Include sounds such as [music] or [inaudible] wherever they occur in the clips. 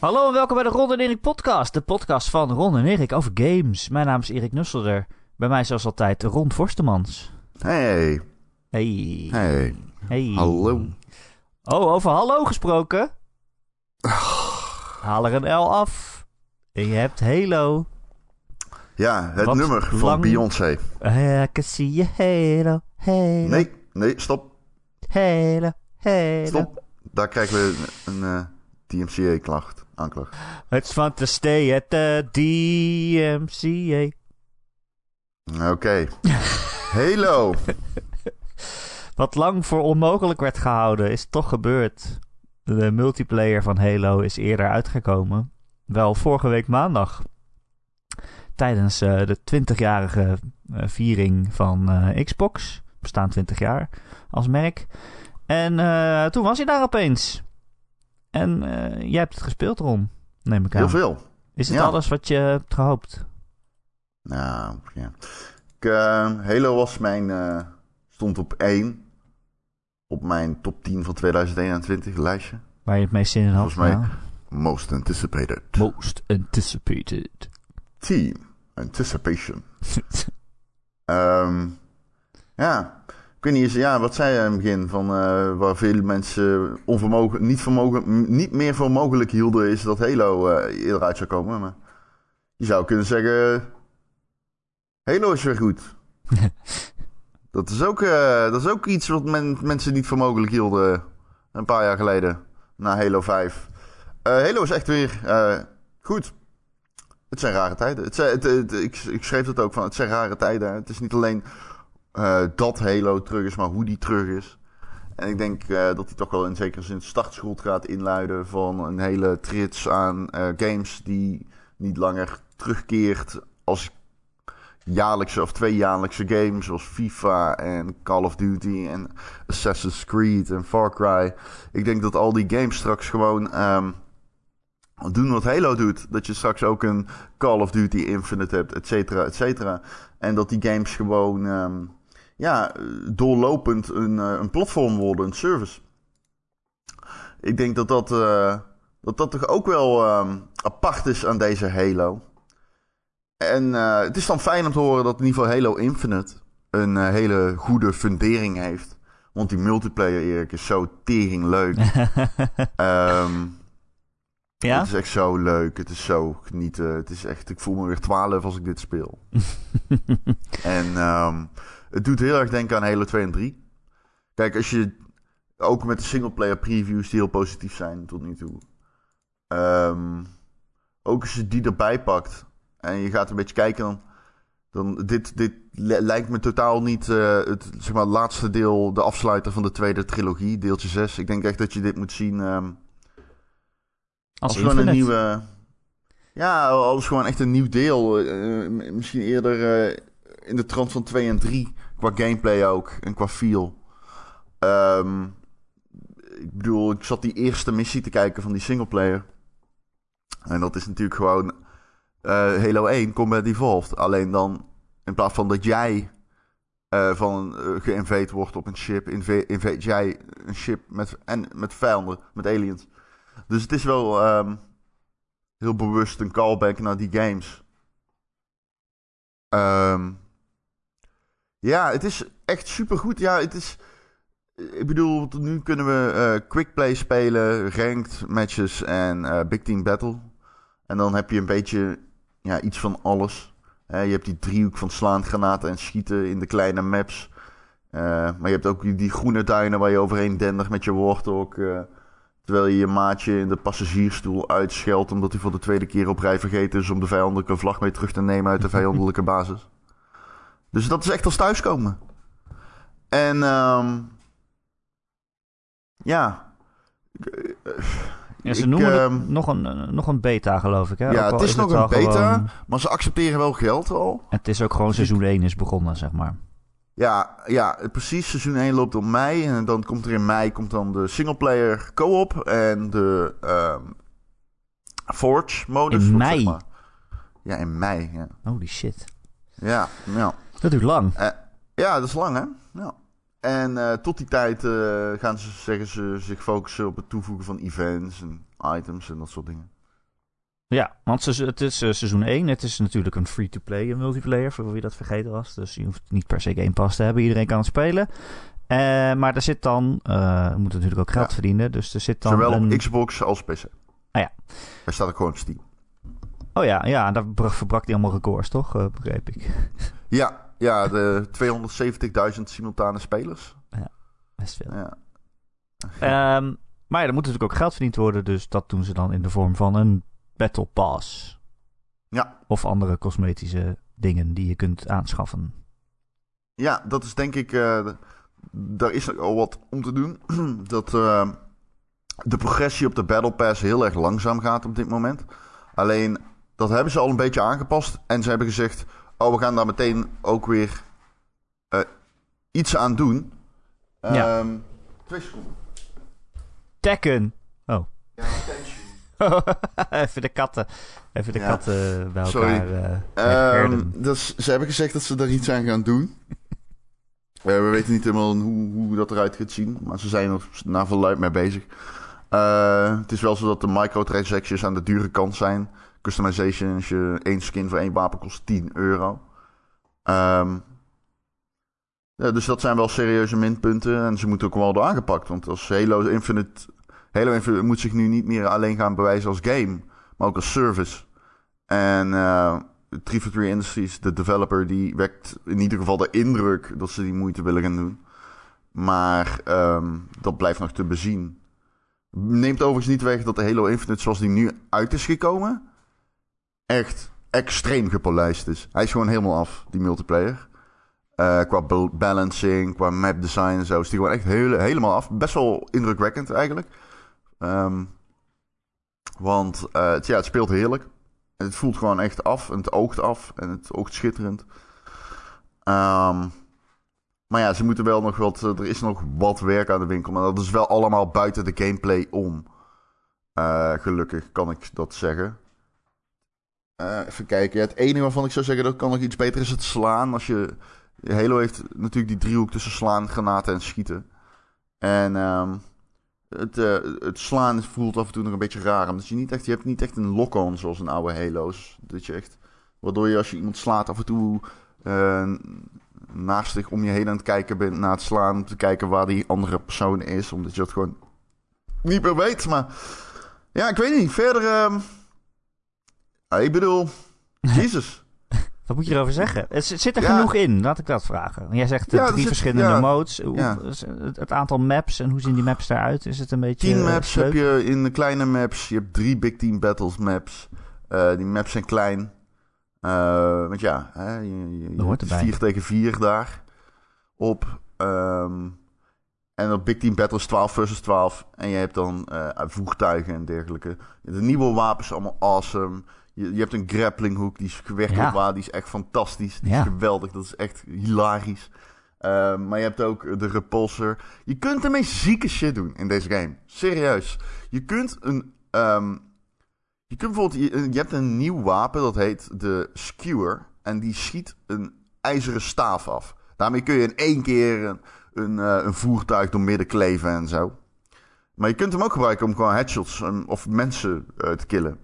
Hallo en welkom bij de Ron en Erik podcast. De podcast van Ron en Erik over games. Mijn naam is Erik Nusselder. Bij mij zoals altijd Ron Forstemans. Hey, Hey. hey, Hey. hallo. Oh, over hallo gesproken. Haal er een L af. En je hebt Halo. Ja, het Wat nummer van Beyoncé. I can see you Halo. Halo. Nee, nee, stop, Halo. Halo. stop. Daar krijgen we een eh DMCA-klacht, aanklacht. It's fun to stay at the DMCA. Oké. Halo. [laughs] Wat lang voor onmogelijk werd gehouden, is toch gebeurd. De multiplayer van Halo is eerder uitgekomen. Wel vorige week maandag. Tijdens eh, de 20-jarige eh, viering van eh, Xbox. Bestaan 20 jaar als merk. En toen was hij daar opeens. En eh, jij hebt het gespeeld, Ron. Neem ik aan. Heel veel. Is het Ja. alles wat je hebt gehoopt? Nou, ja. Ik, eh, Halo was mijn, eh, stond op 1 op mijn top 10 van 2021 lijstje. Waar je het meest zin in had? Volgens mij- Nou, Most anticipated. most anticipated. Team Anticipation. [laughs] Ehm ja, ik weet niet eens, ja, wat zei je in het begin van eh, waar veel mensen onvermogen, niet, vermogen, niet meer voor mogelijk hielden, is dat Halo eh, eerder uit zou komen. Maar je zou kunnen zeggen, Halo is weer goed. [laughs] dat, is ook, eh, dat is ook iets wat men, mensen niet voor mogelijk hielden een paar jaar geleden, na Halo 5. Eh, Halo is echt weer goed. Het zijn rare tijden. Het zijn, het, het- ik, ik schreef het ook van, het zijn rare tijden. Het is niet alleen eh, dat Halo terug is, maar hoe die terug is. En ik denk eh, dat hij toch wel in zekere zin startschuld gaat inluiden van een hele trits aan eh, games die niet langer terugkeert als jaarlijkse of tweejaarlijkse games zoals FIFA en Call of Duty en Assassin's Creed en Far Cry. Ik denk dat al die games straks gewoon ehm, doen wat Halo doet. Dat je straks ook een Call of Duty Infinite hebt, et cetera, et cetera. En dat die games gewoon ehm, ja, doorlopend een, eh, een platform worden, een service. Ik denk dat dat, eh, dat, dat toch ook wel ehm, apart is aan deze Halo. En eh, het is dan fijn om te horen dat in ieder geval Halo Infinite een hele goede fundering heeft. Want die multiplayer, Erik, is zo tering leuk. [laughs] Ehm ja? het is echt zo leuk. Het is zo genieten. Het is echt, ik voel me weer 12 als ik dit speel. [laughs] en ehm, het doet heel erg denken aan Halo 2 en 3. Kijk, als je ook met de singleplayer previews die heel positief zijn tot nu toe. ehm, ook als je die erbij pakt en je gaat een beetje kijken, dan, dan dit, dit li- lijkt me totaal niet eh, het zeg maar, laatste deel, de afsluiter van de tweede trilogie, deeltje 6. Ik denk echt dat je dit moet zien. ehm, Als gewoon een nieuwe. Ja, als gewoon echt een nieuw deel. eh, misschien eerder eh, in de trant van 2 en 3. Qua gameplay ook en qua feel. Ehm, ik bedoel, ik zat die eerste missie te kijken van die singleplayer. En dat is natuurlijk gewoon eh, Halo 1 Combat Evolved. Alleen dan, in plaats van dat jij eh van uh, wordt op een ship, inva- invade jij een ship met, en, met vijanden, met aliens. Dus het is wel ehm, heel bewust een callback naar die games. Ehm, ja, het is echt supergoed. Ja, het is... Ik bedoel, nu kunnen we eh quick play spelen, ranked matches en eh, big team battle. En dan heb je een beetje ja, iets van alles. Je hebt die driehoek van slaan, granaten en schieten in de kleine maps. Eh, maar je hebt ook die, die groene duinen waar je overheen dendert met je warthog. terwijl je je maatje in de passagiersstoel uitscheldt omdat hij voor de tweede keer op rij vergeten is om de vijandelijke vlag mee terug te nemen uit de vijandelijke [laughs] basis. Dus dat is echt als thuiskomen. En ehm ja. Ja, ze Ik, noemen ehm, het nog een, nog een beta, geloof ik. Hè? Ja, het is nog een beta. gewoon- Maar ze accepteren wel geld al. het is ook gewoon seizoen 1 is begonnen, zeg maar. Ja, ja, precies. Seizoen 1 loopt op mei. En dan komt er in mei komt dan de singleplayer co-op en de ehm, Forge modus. In mei? zeg maar. Ja, in mei. Ja, Holy shit. ja. ja. Dat duurt lang. Eh, ja dat is lang, hè? Ja. En eh, tot die tijd eh, gaan ze, zeggen ze, zich focussen op het toevoegen van events en items en dat soort dingen. Ja, want het is seizoen 1. Het is natuurlijk een free-to-play multiplayer, voor wie dat vergeten was. Dus je hoeft niet per se Game Pass te hebben. Iedereen kan het spelen. Uh, maar er zit dan, uh, moet natuurlijk ook geld ja. verdienen. Dus er zit dan Zowel een... op Xbox als PC. Ah ja. Hij staat ook gewoon op Steam. Oh ja, ja, daar verbrak hij allemaal records, toch? Uh, begreep ik. Ja, ja de 270.000 simultane spelers. Ja, best veel. Ja. Um, maar ja, er moet natuurlijk ook geld verdiend worden. Dus dat doen ze dan in de vorm van een Battle Pass. Ja. Of andere cosmetische dingen die je kunt aanschaffen. Ja, dat is denk ik. Uh, daar is al wat om te doen. [clears throat] dat uh, de progressie op de Battle Pass heel erg langzaam gaat op dit moment. Alleen dat hebben ze al een beetje aangepast. En ze hebben gezegd: Oh, we gaan daar meteen ook weer uh, iets aan doen. Ja. Um, twee seconden. Tekken. Oh. Ja. [laughs] Even de katten. Even de Ja. katten bij Sorry. elkaar uh, Ehm, dus ze hebben gezegd dat ze daar iets aan gaan doen. [laughs] Eh, we weten niet helemaal hoe, hoe dat eruit gaat zien. Maar ze zijn er naar verluid mee bezig. Eh, het is wel zo dat de microtransactions aan de dure kant zijn. Customization, als je één skin voor één wapen kost 10 euro. Ehm, ja, dus dat zijn wel serieuze minpunten. En ze moeten ook wel door aangepakt. Want als Halo Infinite... Halo Infinite moet zich nu niet meer alleen gaan bewijzen als game. Maar ook als service. En uh, 343 Industries, de developer, die wekt in ieder geval de indruk dat ze die moeite willen gaan doen. Maar um, dat blijft nog te bezien. Neemt overigens niet weg dat de Halo Infinite zoals die nu uit is gekomen, echt extreem gepolijst is. Hij is gewoon helemaal af, die multiplayer. Uh, qua balancing, qua map design en zo is die gewoon echt hele, helemaal af. Best wel indrukwekkend eigenlijk. Um, want uh, het, het speelt heerlijk. Het voelt gewoon echt af en het oogt af en het oogt schitterend. Um, maar ja, ze moeten wel nog wat. Er is nog wat werk aan de winkel. Maar dat is wel allemaal buiten de gameplay om. Gelukkig kan ik dat zeggen. Uh, even kijken. Het enige waarvan ik zou zeggen dat kan nog iets beter is het slaan. Als je. Halo heeft natuurlijk die driehoek tussen slaan, granaten en schieten. En um, het, uh, het slaan voelt af en toe nog een beetje raar. Omdat je niet echt, je hebt niet echt een lock-on zoals een oude Halo's. Dat je echt, waardoor je als je iemand slaat af en toe uh, naastig om je heen aan het kijken bent naar het slaan. Om te kijken waar die andere persoon is. Omdat je dat gewoon niet meer weet. Maar ja, ik weet niet. Verder, uh, ik bedoel, [laughs] Jezus. Wat moet je erover zeggen? Zit er Ja. genoeg in, laat ik dat vragen. Jij zegt de Ja, er drie zit- verschillende ja. modes. Hoe- Ja. het, aantal maps en hoe zien die maps eruit? Is het een beetje. Tien eh, maps leuk? heb je in de kleine maps. Je hebt drie Big Team Battles maps. Uh, die maps zijn klein. Uh, want ja, hè, je, je, je hoort hebt erbij. vier tegen vier daar op. Um, en op Big Team Battles 12 versus 12. En je hebt dan uh, voertuigen en dergelijke. De nieuwe wapens allemaal awesome. Je, je hebt een grappling hook, die is op waar, die is echt fantastisch. Die is geweldig, dat is echt hilarisch. Uh, maar je hebt ook de repulsor. Je kunt meest zieke shit doen in deze game. Serieus. Je kunt een. Um, je kunt bijvoorbeeld. Je, je, hebt een nieuw wapen dat heet de Skewer. En die schiet een ijzeren staaf af. Daarmee kun je in één keer een, een, uh, een voertuig door midden kleven en zo. Maar je kunt hem ook gebruiken om gewoon headshots um, of mensen uh, te killen.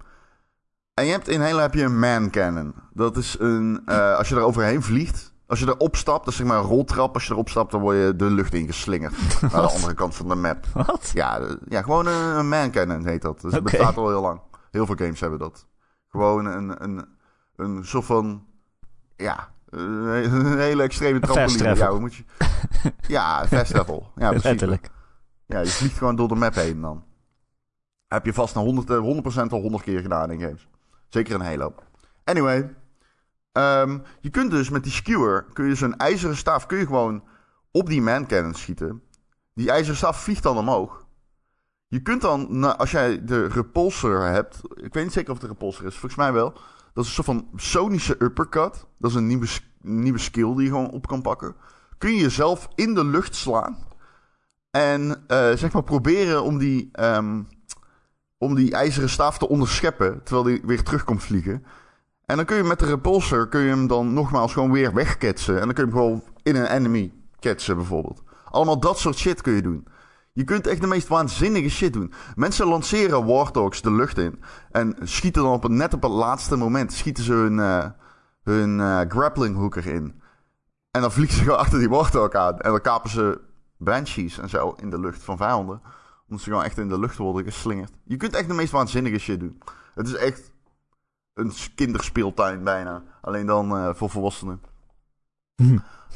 En je hebt in Halo heb je een man cannon. Dat is een. Uh, als je er overheen vliegt. Als je erop stapt, dat is zeg maar een roltrap. Als je erop stapt, dan word je de lucht ingeslingerd. [laughs] naar de Wat? andere kant van de map. Wat? Ja, de- ja gewoon een, man cannon heet dat. Dus Oké. bestaat al heel lang. Heel veel games hebben dat. Gewoon een, een, een soort van. Ja, een hele extreme trampoline. Ja, moet je. Ja, fast travel. Ja, [laughs] precies. Letterlijk. Ja, je vliegt gewoon door de map heen dan. Heb je vast naar 100, eh, 100% al 100 keer gedaan in games. Zeker in Halo. Anyway. ehm, je kunt dus met die skewer, kun je zo'n ijzeren staaf, kun je gewoon op die man cannon schieten. Die ijzeren staaf vliegt dan omhoog. Je kunt dan, als jij de repulsor hebt, ik weet niet zeker of het de repulsor is, volgens mij wel. Dat is een soort van sonische uppercut. Dat is een nieuwe, nieuwe skill die je gewoon op kan pakken. Kun je jezelf in de lucht slaan. En eh, zeg maar proberen om die, ehm, om die ijzeren staaf te onderscheppen. Terwijl die weer terug komt vliegen. En dan kun je met de repulsor kun je hem dan nogmaals gewoon weer wegketsen. En dan kun je hem gewoon in een enemy ketsen bijvoorbeeld. Allemaal dat soort shit kun je doen. Je kunt echt de meest waanzinnige shit doen. Mensen lanceren Warthogs de lucht in. En schieten dan op het, net op het laatste moment... schieten ze hun, uh, hun uh, grappling hook erin. En dan vliegen ze gewoon achter die Warthog aan. En dan kapen ze banshees en zo in de lucht van vijanden. Omdat ze gewoon echt in de lucht worden geslingerd. Je kunt echt de meest waanzinnige shit doen. Het is echt een kinderspeeltuin bijna. Alleen dan uh, voor volwassenen.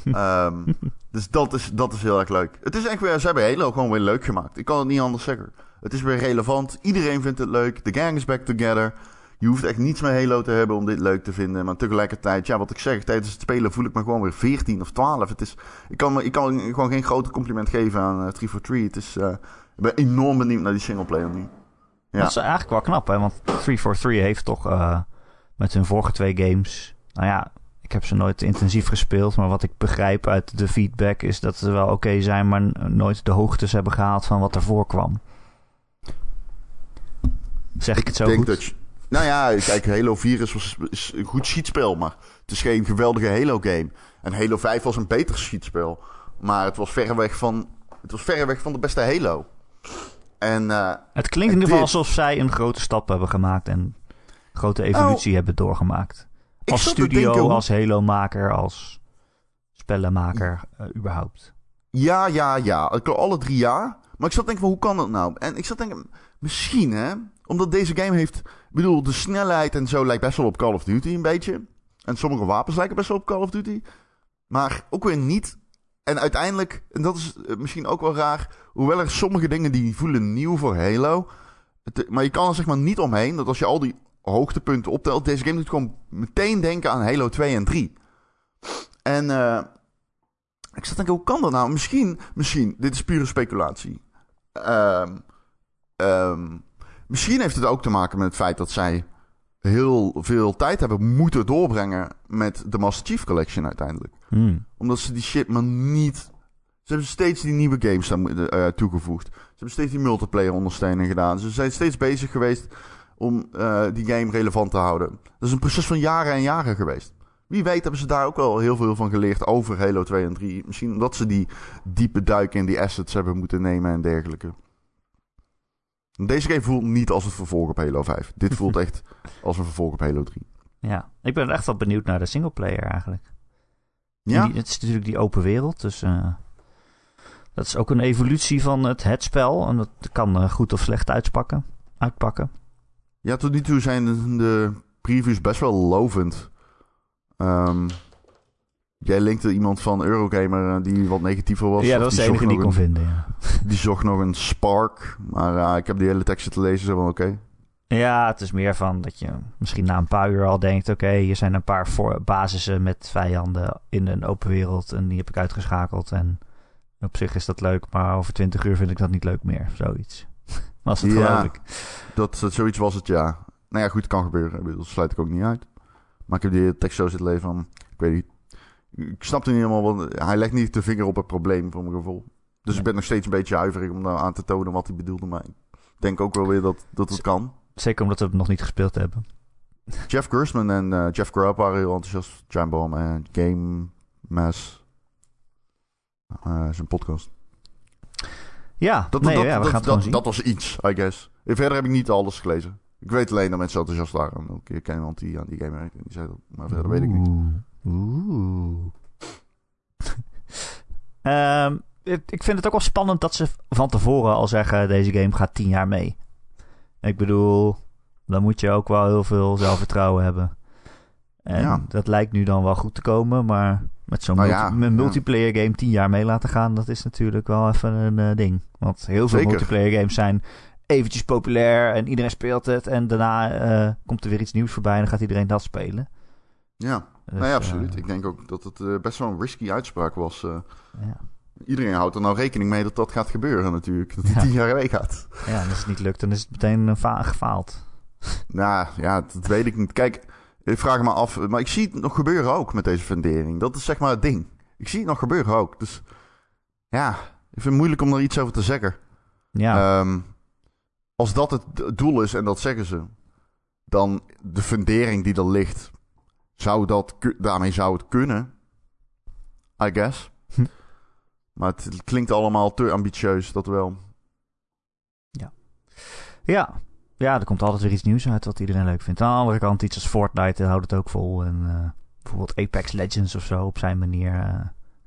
um, [laughs] dus dat is, dat is heel erg leuk. Het is echt weer, ze hebben Halo gewoon weer leuk gemaakt. Ik kan het niet anders zeggen. Het is weer relevant. Iedereen vindt het leuk. De gang is back together. Je hoeft echt niets met Halo te hebben om dit leuk te vinden. Maar tegelijkertijd, ja, wat ik zeg, tijdens het spelen voel ik me gewoon weer 14 of 12. Het is, ik, kan ik kan gewoon geen grote compliment geven aan uh, 343. Het is, uh, ik ben enorm benieuwd naar die singleplayer nu. Ja. Dat is eigenlijk wel knap, hè? Want 343 heeft toch uh, met hun vorige twee games. Nou ja, ik heb ze nooit intensief gespeeld. Maar wat ik begrijp uit de feedback is dat ze wel oké okay zijn. Maar nooit de hoogtes hebben gehaald van wat ervoor kwam. Zeg ik, het zo denk goed? Dat je, nou ja, kijk, Halo 4 is, is een goed schietspel. Maar het is geen geweldige Halo-game. En Halo 5 was een beter schietspel. Maar het was verreweg van, het was verreweg van de beste Halo. En, uh, het klinkt in ieder geval alsof zij een grote stap hebben gemaakt en een grote evolutie oh, hebben doorgemaakt. Als studio, denken, als Halo-maker, als spellenmaker, uh, überhaupt. Ja, ja, ja. Alle drie jaar. Maar ik zat denken van, hoe kan dat nou? En ik zat denken, misschien hè, omdat deze game heeft... Ik bedoel, de snelheid en zo lijkt best wel op Call of Duty een beetje. En sommige wapens lijken best wel op Call of Duty. Maar ook weer niet. En uiteindelijk, en dat is misschien ook wel raar... Hoewel er sommige dingen die voelen nieuw voor Halo... Het, maar je kan er zeg maar niet omheen dat als je al die hoogtepunten optelt... Deze game doet gewoon meteen denken aan Halo 2 en 3. En uh, ik zat denken, hoe kan dat nou? Misschien, misschien, dit is pure speculatie. Um, um, misschien heeft het ook te maken met het feit dat zij heel veel tijd hebben moeten doorbrengen met de Master Chief Collection uiteindelijk. Hmm. Omdat ze die shit maar niet... Ze hebben steeds die nieuwe games uh, toegevoegd. Ze hebben steeds die multiplayer ondersteuning gedaan. Ze zijn steeds bezig geweest om uh, die game relevant te houden. Dat is een proces van jaren en jaren geweest. Wie weet hebben ze daar ook wel heel veel van geleerd over Halo 2 en 3. Misschien omdat ze die diepe duik in die assets hebben moeten nemen en dergelijke. Deze game voelt niet als een vervolg op Halo 5. Dit voelt [laughs] echt als een vervolg op Halo 3. Ja, ik ben echt wel benieuwd naar de singleplayer eigenlijk. Ja? Die, het is natuurlijk die open wereld, dus uh, dat is ook een evolutie van het, het spel. En dat kan uh, goed of slecht uitspakken, uitpakken. Ja, tot nu toe zijn de, de previews best wel lovend. Um, Jij linkte iemand van Eurogamer eh, die wat negatiever was. Ja, dat was de enige die ik kon vinden, ja. [laughs] Die zocht nog een spark. Maar uh, ik heb die hele tekst te lezen, zo van oké. Okay. Ja, het is meer van dat je misschien na een paar uur al denkt... oké, okay, hier zijn een paar voor basissen met vijanden in een open wereld... en die heb ik uitgeschakeld en op zich is dat leuk... maar over twintig uur vind ik dat niet leuk meer, zoiets. [laughs] was het, ja, geloof ik. Dat, dat, zoiets was het, ja. Nou ja, goed, kan gebeuren. Dat sluit ik ook niet uit. Maar ik heb die tekst zo zitten lezen van... ik weet niet, ik snapte niet helemaal, want hij legt niet de vinger op het probleem voor mijn gevoel. Dus ik ben nog steeds een beetje huiverig om aan te tonen wat hij bedoelde. Maar ik denk ook wel weer dat, dat het kan. Zeker omdat we het nog niet gespeeld hebben. Jeff Gersman en uh, Jeff Grubb waren heel enthousiast. Jambom en Game Mass. Uh, zijn podcast. Ja, dat, nee, dat, ja, we dat, gaan dat, zien. dat was iets, I guess. En verder heb ik niet alles gelezen. Ik weet alleen dat mensen enthousiast waren. Ik ken iemand die aan die game werkt en die zei dat. Maar verder weet ik niet. Oeh. [laughs] um, ik vind het ook wel spannend dat ze van tevoren al zeggen: deze game gaat tien jaar mee. Ik bedoel, dan moet je ook wel heel veel zelfvertrouwen hebben. En Ja. dat lijkt nu dan wel goed te komen, maar met zo'n Nou multi- ja, met ja. multiplayer game tien jaar mee laten gaan, dat is natuurlijk wel even een eh, ding. Want heel veel Zeker. multiplayer games zijn eventjes populair en iedereen speelt het. En daarna eh, komt er weer iets nieuws voorbij en dan gaat iedereen dat spelen. Ja, Dus, nou ja, absoluut. eh, ik denk ook dat het eh, best wel een risky uitspraak was. eh. ja. iedereen houdt er nou rekening mee dat dat gaat gebeuren natuurlijk. Dat het Ja. tien jaar mee gaat. ja, en als het niet lukt, dan is het meteen een fa- gefaald. [laughs] Nou ja, dat weet ik niet. Kijk, ik vraag me af. Maar ik zie het nog gebeuren ook met deze fundering. Dat is zeg maar het ding. Ik zie het nog gebeuren ook. Dus ja, ik vind het moeilijk om er iets over te zeggen. Ja, Ehm, als dat het doel is en dat zeggen ze, dan de fundering die er ligt, zou dat, daarmee zou het kunnen. I guess. Hm. Maar het klinkt allemaal te ambitieus, dat wel. Ja. ja, er komt altijd weer iets nieuws uit wat iedereen leuk vindt. Aan de andere kant, iets als Fortnite houdt het ook vol. En uh, bijvoorbeeld Apex Legends of zo op zijn manier uh,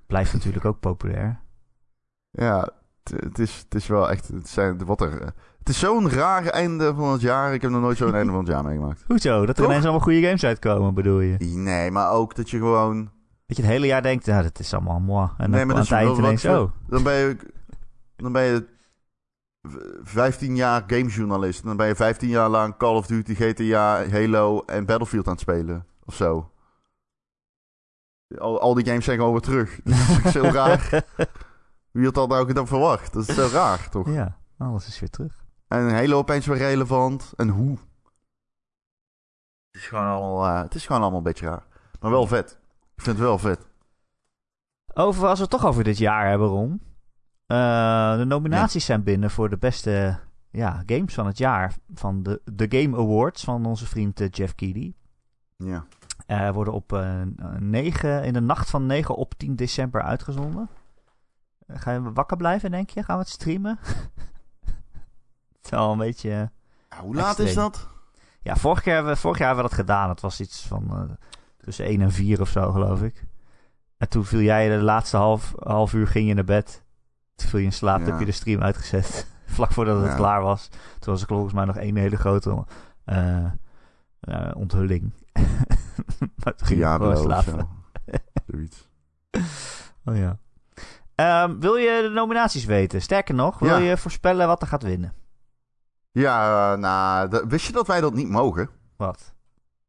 blijft natuurlijk ook populair. Ja, het is, het is wel echt. Het, zijn, wat er, het is zo'n raar einde van het jaar. Ik heb nog nooit zo'n einde van het jaar meegemaakt. Hoezo? Dat er ineens allemaal goede games uitkomen, bedoel je? Nee, maar ook dat je gewoon. Dat je het hele jaar denkt, ja, dat is allemaal mooi. En dan nee, maar aan het eind ineens zo. Dan ben je, dan ben je 15 jaar gamejournalist. Dan ben je 15 jaar lang Call of Duty, GTA, Halo en Battlefield aan het spelen. Of zo. Al, al die games zijn gewoon weer terug. Dat is zo raar. [laughs] Wie had dat nou dan verwacht? Dat is zo raar, toch? Ja, alles is weer terug. En Halo opeens weer relevant. En hoe? Het is gewoon allemaal, uh, het is gewoon allemaal een beetje raar. Maar wel vet. Ik vind het wel vet. Over, als we het toch over dit jaar hebben, Ron. Uh, de nominaties zijn binnen voor de beste ja, games van het jaar. Van de, de Game Awards van onze vriend uh, Jeff Keighley. Ja. Uh, worden op 9, in de nacht van 9 op 10 december uitgezonden. Ga je wakker blijven, denk je? Gaan we het streamen? [laughs] het is wel een beetje. Ja, hoe laat is dat? Ja, vorig jaar, vorig jaar hebben we dat gedaan. Het was iets van tussen 1 en 4 of zo, geloof ik. En toen viel jij de laatste half, half uur ging je naar bed. Toen viel je in slaap, heb je de stream uitgezet. [laughs] Vlak voordat het klaar was. Toen was er volgens mij nog één hele grote uh, uh, onthulling. [laughs] maar toen ging je gewoon slapen. [laughs] Zoiets. Oh ja. Um, wil je de nominaties weten? Sterker nog, wil je voorspellen wat er gaat winnen? Ja, nou, wist je dat wij dat niet mogen? Wat?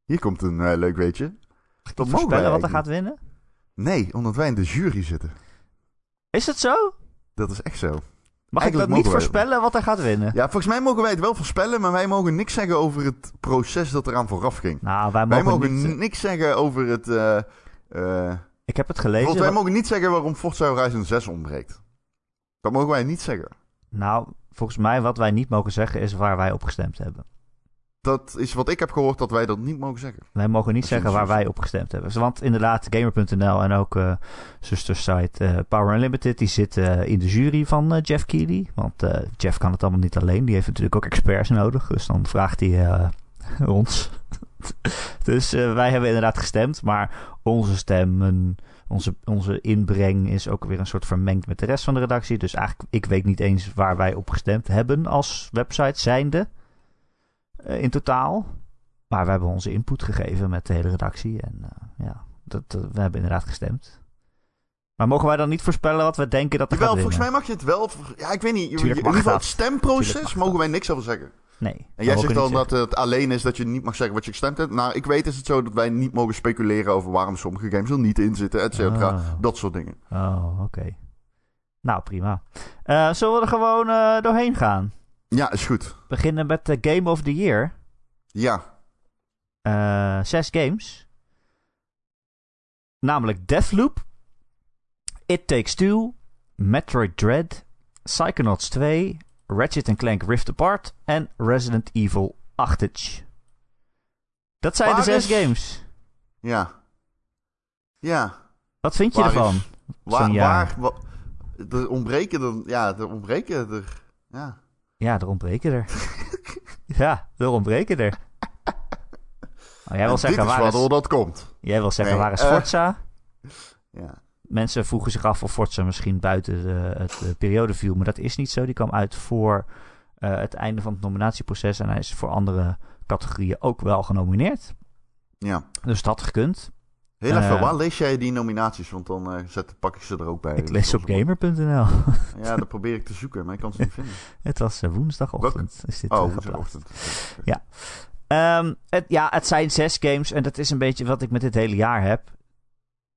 Hier komt een uh, leuk weetje. Dat voorspellen wat er gaat winnen? Nee, omdat wij in de jury zitten. Is het zo? Dat is echt zo. Mag ik dat niet voorspellen wat er gaat winnen? Ja, volgens mij mogen wij het wel voorspellen, maar wij mogen niks zeggen over het proces dat eraan vooraf ging. Nou, wij mogen, wij mogen niks zeggen over het... Uh, uh, ik heb het gelezen. wij mogen niet zeggen waarom Forza Horizon 6 ontbreekt. Dat mogen wij niet zeggen. Nou, volgens mij wat wij niet mogen zeggen is waar wij op gestemd hebben dat is wat ik heb gehoord dat wij dat niet mogen zeggen. Wij mogen niet zeggen waar wij op gestemd hebben. Want inderdaad, Gamer.nl en ook uh, zustersite uh, Power Unlimited... die zitten uh, in de jury van Jeff Keighley. Want Jeff kan het allemaal niet alleen. Die heeft natuurlijk ook experts nodig. Dus dan vraagt hij [laughs] ons. [laughs] dus wij hebben inderdaad gestemd. Maar onze stemmen, onze, onze inbreng is ook weer een soort vermengd met de rest van de redactie. Dus eigenlijk, ik weet niet eens waar wij op gestemd hebben als website zijnde... Eh, in totaal. Maar we hebben onze input gegeven met de hele redactie. En uh, ja, dat, we hebben inderdaad gestemd. Maar mogen wij dan niet voorspellen wat we denken dat er Jawel, gaat volgens mij mag je het wel... Ja, ik weet niet. in ieder geval het stemproces mogen wij niks over zeggen. Nee. En jij zegt dan dat het alleen is dat je niet mag zeggen wat je gestemd hebt. Nou, ik weet is het zo dat wij niet mogen speculeren over waarom sommige games er niet in zitten, et cetera. Oh. Dat soort dingen. Oh, oké. Nou, prima. Uh, zullen we er gewoon uh, doorheen gaan? Ja, is goed. Beginnen met de Game of the Year. Ja. Uh, zes games. Namelijk Deathloop, It Takes Two, Metroid Dread, Psychonauts 2, Ratchet Clank Rift Apart en Resident Evil 8. Dat zijn de zes games. Ja. Ja. Wat vind je ervan? waar, waar, waar, er ontbreken er, ja, er ontbreken er, ja. Ja, er ontbreken er. [laughs] ja, er ontbreken er. Oh, jij wil zeggen, waar is... dat komt. Jij wil zeggen, waar is eh, Forza? ja. Mensen vroegen zich af of Forza misschien buiten de, het de periode viel. Maar dat is niet zo. Die kwam uit voor uh, het einde van het nominatieproces. En hij is voor andere categorieën ook wel genomineerd. Ja. Dus dat gekund. Heel even, uh, waar lees jij die nominaties? Want dan uh, zet, pak ik ze er ook bij. Ik lees op gamer.nl. [laughs] ja, dat probeer ik te zoeken, maar ik kan ze niet vinden. [laughs] Het was woensdagochtend. Is dit, oh, woensdagochtend. Ja. Um, het, ja, het zijn zes games en dat is een beetje wat ik met dit hele jaar heb.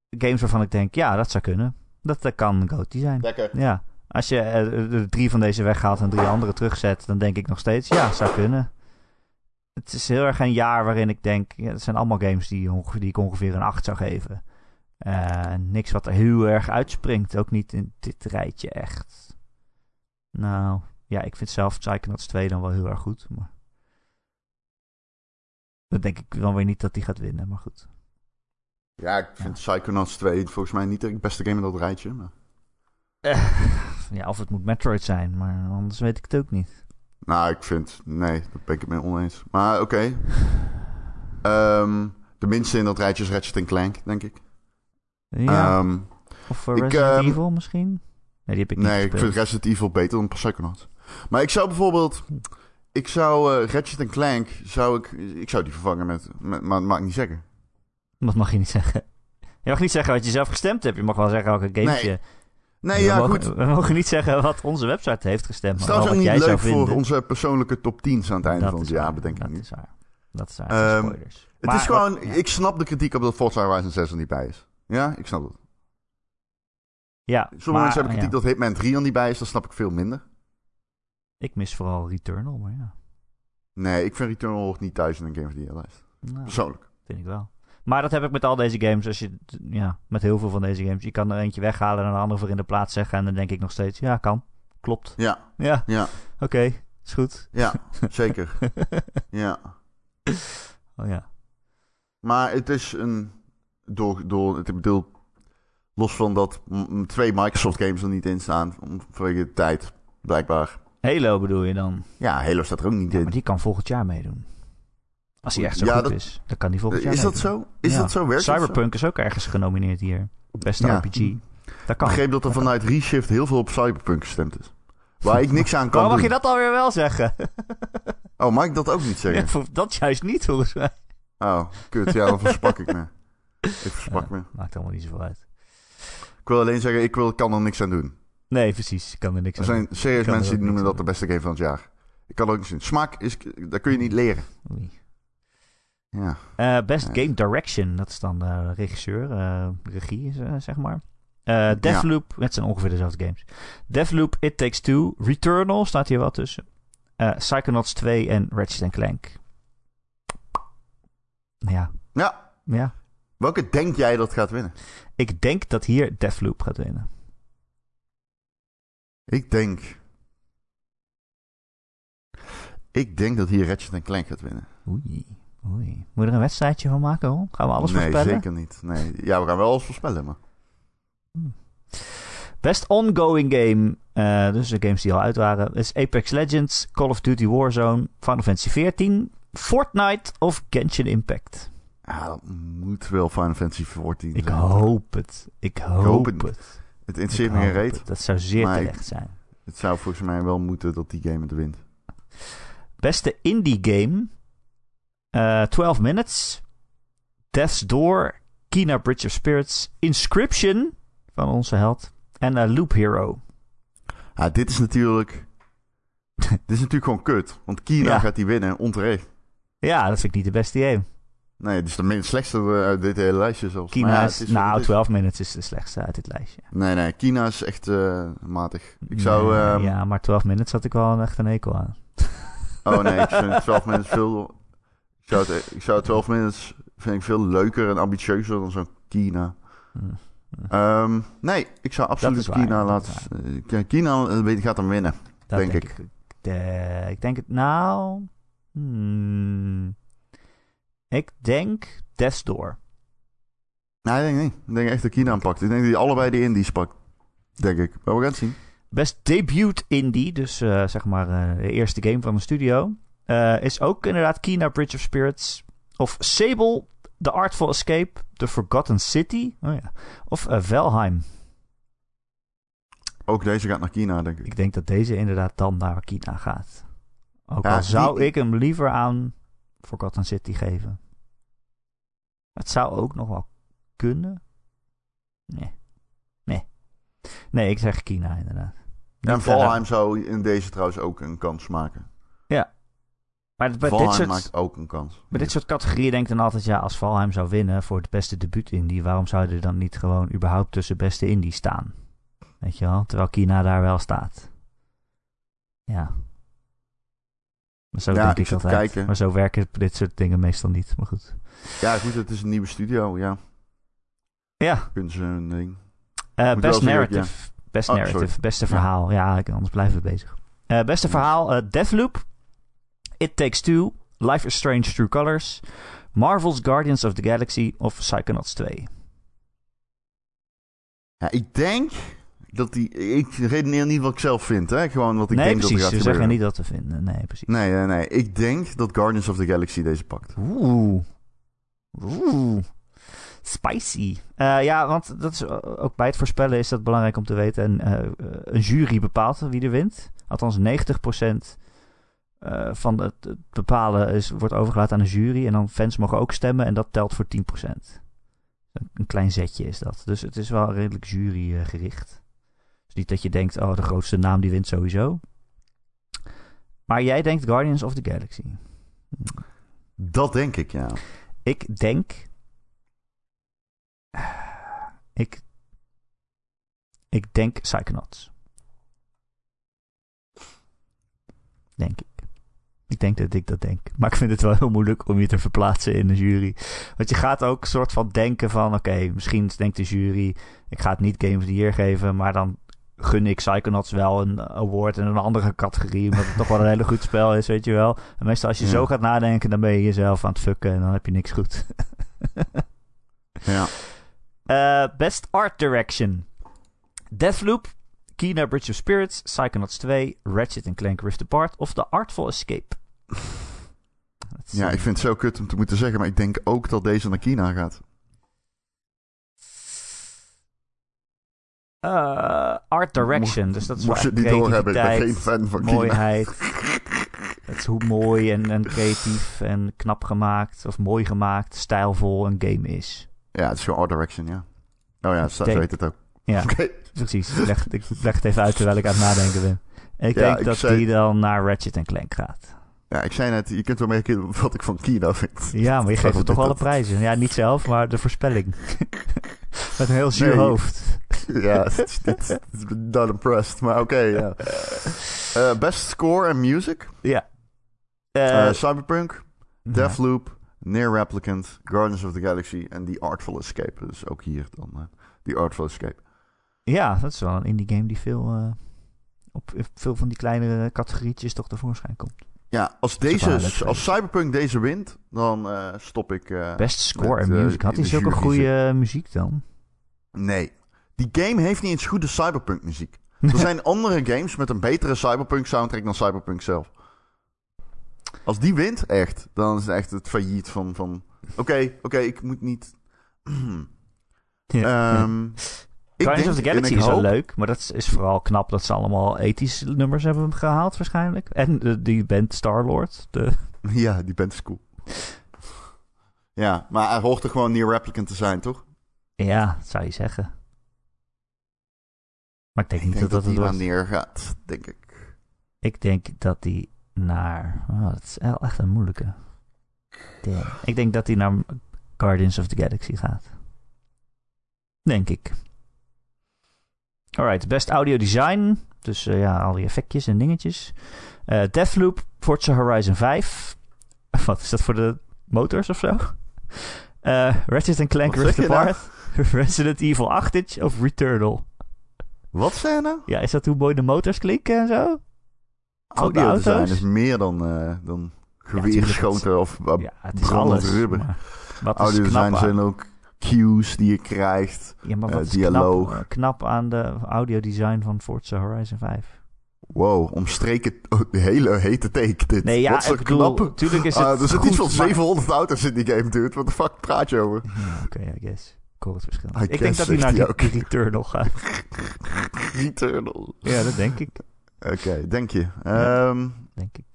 Games waarvan ik denk, ja, dat zou kunnen. Dat, dat kan GOTY zijn. Lekker. Ja. Als je er drie van deze weghaalt en drie andere terugzet, dan denk ik nog steeds, ja, zou kunnen het is heel erg een jaar waarin ik denk... Ja, het zijn allemaal games die, die ik ongeveer een 8 zou geven. Uh, niks wat er heel erg uitspringt. Ook niet in dit rijtje echt. Nou, ja, ik vind zelf Psychonauts 2 dan wel heel erg goed. Maar... Dan denk ik dan weer niet dat die gaat winnen, maar goed. Ja, ik vind ja. Psychonauts 2 volgens mij niet de beste game in dat rijtje. Maar... Uh, [laughs] ja, of het moet Metroid zijn, maar anders weet ik het ook niet. Nou, ik vind... Nee, daar ben ik het mee oneens. Maar oké. Ehm, de minste in dat rijtje is Ratchet Clank, denk ik. Ja. Ehm, of uh, ik, Resident ehm, Evil misschien? Nee, die heb ik niet nee, ik vind Resident Evil beter dan Psychonauts. Maar ik zou bijvoorbeeld... Ik zou eh Ratchet Clank... Zou ik, ik zou die vervangen met... met maar dat mag ik niet zeggen. Dat mag je niet zeggen. Je mag niet zeggen wat je zelf gestemd hebt. Je mag wel zeggen welke games Nee, je... Nee, we, ja, mogen, goed. we mogen niet zeggen wat onze website heeft gestemd. Maar is ook wat niet jij leuk voor onze persoonlijke top 10's aan het einde Dat van het jaar, bedenk ik dat niet. waar. Dat is waar. Ehm, spoilers. Het Maar is gewoon... wat- ja. Ik snap de kritiek op dat Forza Horizon 6 er niet bij is. Ja, ik snap het. Ja, Sommige maar, mensen hebben kritiek ja. dat Hitman 3 er niet bij is. Dat snap ik veel minder. Ik mis vooral Returnal, maar ja. Nee, ik vind Returnal niet thuis in een Game of the Year lijst. Nou, Persoonlijk. vind ik wel. Maar dat heb ik met al deze games. Als je, ja, met heel veel van deze games. Je kan er eentje weghalen en een ander voor in de plaats zeggen. En dan denk ik nog steeds, ja, kan. Klopt. Ja, Ja, ja, oké. Is goed. ja, zeker. [laughs] Ja. oh ja. Maar het is een... Door, door, ik bedoel, los van dat twee Microsoft games er niet in staan. Vanwege de tijd, blijkbaar. Halo bedoel je dan? Ja, Halo staat er ook niet Ja, in. maar die kan volgend jaar meedoen. Als hij echt zo Ja, goed dat- is, dan kan die volgend jaar Is dat zo? Is Ja. dat zo? Werkt zo? Cyberpunk is ook ergens genomineerd hier. Beste Ja. RPG. Dat Ik kan. begreep dat er vanuit Reshift heel veel op Cyberpunk gestemd is. Waar ik niks aan kan Waarom mag je doen. dat alweer wel zeggen? [laughs] Oh, mag ik dat ook niet zeggen? Dat juist niet, volgens mij. Oh, kut. Ja, dan verspak ik me. [laughs] Ik verspak me. Maakt allemaal niet zoveel uit. Ik wil alleen zeggen, ik wil, kan er niks aan doen. Nee, precies. Ik kan er niks Er aan zijn serieus kan er mensen die noemen dat de beste game van het jaar. Ik kan er ook niet zien. Smaak, is, dat kun je niet leren. doen. Oei. Ja. Eh, best. Game Direction, dat is dan de regisseur, eh, regie, eh, zeg maar. Eh Deathloop, het zijn ongeveer dezelfde games. Deathloop, It Takes Two, Returnal staat hier wel tussen. Psychonauts 2 en Ratchet Clank. Ja, ja. ja. Welke denk jij dat gaat winnen? Ik denk dat hier Deathloop gaat winnen. Ik denk... Ik denk dat hier Ratchet Clank gaat winnen. Oei, oei. Moet je er een wedstrijdje van maken, hoor? Gaan we alles nee, voorspellen? zeker niet. Nee. Ja, we gaan wel alles voorspellen, maar... Best ongoing game, eh, dus de games die al uit waren, is Apex Legends, Call of Duty Warzone, Final Fantasy XIV, Fortnite of Genshin Impact. Ja, dat moet wel Final Fantasy 14 Ik hoop het. Ik hoop, hoop het. het. Het interesseert me geen reet. Dat zou zeer ik- terecht zijn. Het zou volgens mij wel moeten dat die game het wint. Beste indie game, eh 12 Minutes, Death's Door, Kina Bridge of Spirits, Inscription van onze held en eh, Loop Hero. Ja, dit is natuurlijk... [laughs] dit is natuurlijk gewoon kut. Want Kina Ja. gaat die winnen, onterecht. Ja, dat vind ik niet de beste game. Nee, het is de minst slechtste eh, uit dit hele lijstje zelfs. Kina ja, is, nou, het is. 12 Minutes is de slechtste uit dit lijstje. Nee, nee, Kina is echt matig. Ik zou... Ehm, ja, maar 12 Minutes had ik wel een echt een hekel aan. Oh nee, ik vind [laughs] 12 minutes veel... Ik zou, het, ik zou 12 minutes vind ik veel leuker en ambitieuzer dan zo'n Kina. Hm. Ehm, nee, ik zou absoluut Kina laten... eh, Kina eh, gaat hem winnen. Dat Denk denk, ik. ik. De- ik denk het nou. hmm. ik denk Death's Door. Nee, ik denk niet. Ik denk echt dat Kina hem pakt. Ik denk dat hij allebei de indies pakt. Denk ik. Maar we gaan het zien. Best debut indie, dus eh, zeg maar de eerste game van de studio, eh, is ook inderdaad Kina Bridge of Spirits. Of Sable, The Artful Escape, The Forgotten City. Oh ja. Of eh, Valheim. Ook deze gaat naar Kina, denk ik. Ik denk dat deze inderdaad dan naar Kina gaat. Ook Ja, al zou die- ik hem liever aan Forgotten City geven. Het zou ook nog wel kunnen. Nee. Nee. Nee, ik zeg Kina inderdaad. En Niet, Valheim zou in deze trouwens ook een kans maken. Maar dit, soort, maakt ook een kans. bij dit soort categorieën denk ik dan altijd... ja, als Valheim zou winnen voor het beste debuut indie... waarom zou er dan niet gewoon überhaupt tussen beste indie staan? Weet je wel? Terwijl Kina daar wel staat. Ja. Maar zo Ja, denk ik altijd. kijken. Maar zo werken dit soort dingen meestal niet. Maar goed. Ja, goed, het is een nieuwe studio. Ja, Ja, kunnen ze een ding. eh, best narrative. Best Oh, narrative, beste verhaal. Ja, anders blijven we bezig. Eh, beste verhaal, eh, Deathloop, It Takes Two, Life is Strange True Colors, Marvel's Guardians of the Galaxy of Psychonauts 2. Ja, ik denk... Dat die, ik redeneer niet wat ik zelf vind, hè? Gewoon wat ik nee, denk precies. dat er gaat We zeggen gebeuren. niet wat we vinden. Nee, precies. Nee, nee, nee. Ik denk dat Guardians of the Galaxy deze pakt. Oeh. Oeh. Spicy. Eh, ja, want dat is eh, ook bij het voorspellen is dat belangrijk om te weten. En, eh, eh, een jury bepaalt wie er wint. Althans, 90% eh, van het, het bepalen is, wordt overgelaten aan een jury. En dan fans mogen ook stemmen en dat telt voor 10%. Een, een klein zetje is dat. Dus het is wel redelijk jurygericht. Dus niet dat je denkt, oh, de grootste naam die wint sowieso. Maar jij denkt Guardians of the Galaxy. Dat denk ik, ja. Ik denk. Ik. Ik denk Psychonauts. Denk ik. Ik denk dat ik dat denk. Maar ik vind het wel heel moeilijk om je te verplaatsen in de jury. Want je gaat ook soort van denken van... Oké, misschien denkt de jury... Ik ga het niet Game of the Year geven... Maar dan gun ik Psychonauts wel een award in een andere categorie. Omdat het toch wel een hele goed spel is, weet je wel. En meestal als je Ja. zo gaat nadenken... Dan ben je jezelf aan het fucken en dan heb je niks goed. Ja. [laughs] Eh, best Art Direction. Deathloop, Kena Bridge of Spirits, Psychonauts 2, Ratchet Clank Rift Apart of The Artful Escape. Ja, ik vind het zo kut om te moeten zeggen, maar ik denk ook dat deze naar China gaat. eh, art Direction, dus dat is Mocht je het niet doorhebben, ik ben geen fan van mooiheid. [laughs] Het is hoe mooi en, en creatief en knap gemaakt of mooi gemaakt, stijlvol een game is. Ja, het is gewoon Art Direction, ja. Oh ja, zo, heet het ook. Ja, Oké. precies. Ik leg, ik leg het even uit terwijl ik aan het nadenken ben. Ik Ja, denk ik dat zei- die dan naar Ratchet Clank gaat. Ja, ik zei net, je kunt wel merken wat ik van China vind. Ja, maar je geeft hem toch alle dat? prijzen. Ja, niet zelf, maar de voorspelling. [laughs] Met een heel zuur Nee. hoofd. [laughs] ja, het is- not impressed, maar oké, ja. [laughs] Eh, best score en music. Ja. Eh, Eh, Cyberpunk, Deathloop, Near Replicant, Guardians of the Galaxy en The Artful Escape. Dus ook hier dan The Artful Escape. Ja, dat is wel een indie game die veel, eh, op veel van die kleinere categorietjes toch tevoorschijn komt. Ja, als, deze, als Cyberpunk deze wint, dan eh, stop ik... eh, Best score en music. Had hij zulke goede muziek dan? Nee. Die game heeft niet eens goede Cyberpunk muziek. [laughs] Er zijn andere games met een betere Cyberpunk soundtrack dan Cyberpunk zelf. Als die wint, echt, dan is het echt het failliet van... van Oké, oké, ik moet niet... [clears throat] Ehm, Guardians of the Galaxy is wel leuk, maar dat is, vooral knap dat ze allemaal ethische nummers hebben gehaald waarschijnlijk. En de, die band Star-Lord. De, [laughs] Ja, die band is cool. Ja, maar er hoort er gewoon Near Replicant te zijn, toch? ja, dat zou je zeggen. Maar ik denk Ik niet denk dat dat dat het neer gaat, denk ik. Ik denk dat die naar. Oh, dat is echt een moeilijke. Damn. Ik denk dat die naar Guardians of the Galaxy gaat. Denk ik. Alright, best audio design. Dus eh, ja, al die effectjes en dingetjes. Eh Deathloop, Forza Horizon 5. [laughs] Wat is dat voor de motors of zo? Eh Ratchet Clank Wat Rift nou? Apart. [laughs] Resident Evil 8 of Returnal. Wat zei je nou? Ja, is dat hoe mooi de motors klinken en zo? Audio design is meer dan, eh dan geweerschoten of uh, Ja, het is alles. rubber. maar Wat is Audio design zijn ook cues die je krijgt. ja, maar eh, wat dialoog. Knap, eh, knap aan de audiodesign van Forza Horizon 5? Wow, omstreken oh, de hele hete take dit. Nee, ja, Wat ik bedoel, tuurlijk is het Ah, er zit iets van maar- 700 auto's in die game, dude. Wat de fuck praat je over? Ja, Oké, I guess. Ik hoor het verschil. I ik denk dat hij naar die, ook. die Returnal gaat. [laughs] Returnal. Ja, dat denk ik. Oké, denk je. Ja. Ehm, Denk ik.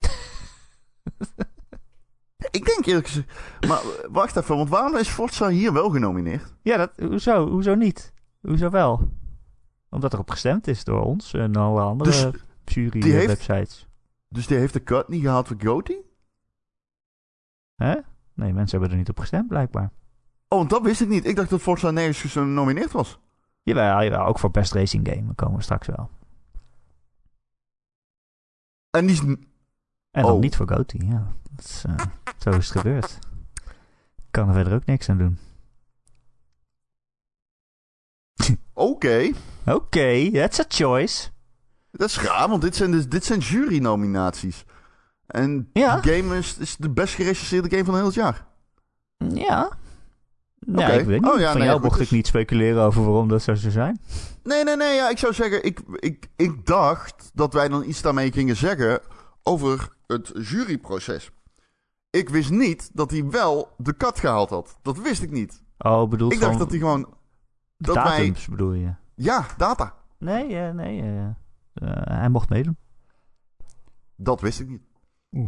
[laughs] ik denk eerlijk gezegd... Maar wacht even, want waarom is Forza hier wel genomineerd? Ja, dat, hoezo? Hoezo niet? Hoezo wel? Omdat er op gestemd is door ons en alle andere Dus jury die eh. Dus die heeft de cut niet gehaald voor Goty? Hè? Nee, mensen hebben er niet op gestemd, blijkbaar. Oh, want dat wist ik niet. Ik dacht dat Forza nergens genomineerd was. Jawel, jawel, ook voor Best Racing Game. Komen we straks wel. En die is... En dan Oh. niet voor Goty, ja. Dat is, eh, zo is het gebeurd. Kan er verder ook niks aan doen. Oké. Oké, that's a choice. Dat is raar, want dit zijn, dus, dit zijn jury-nominaties. En Ja. die game is, is de best gerecenseerde game van heel het jaar. Ja. Nee, ik weet niet. Oh, ja, Van nee, jou mocht dus- ik niet speculeren over waarom dat zo zou zijn. Nee, nee, nee. Ja, ik zou zeggen, ik, ik, ik dacht dat wij dan iets daarmee gingen zeggen over het juryproces. Ik wist niet dat hij wel de kat gehaald had. Dat wist ik niet. Oh, bedoeld Ik dacht dat hij gewoon... dat wij- datums bedoel je? Ja, data. Nee, eh, nee. eh, eh, hij mocht meedoen. Dat wist ik niet.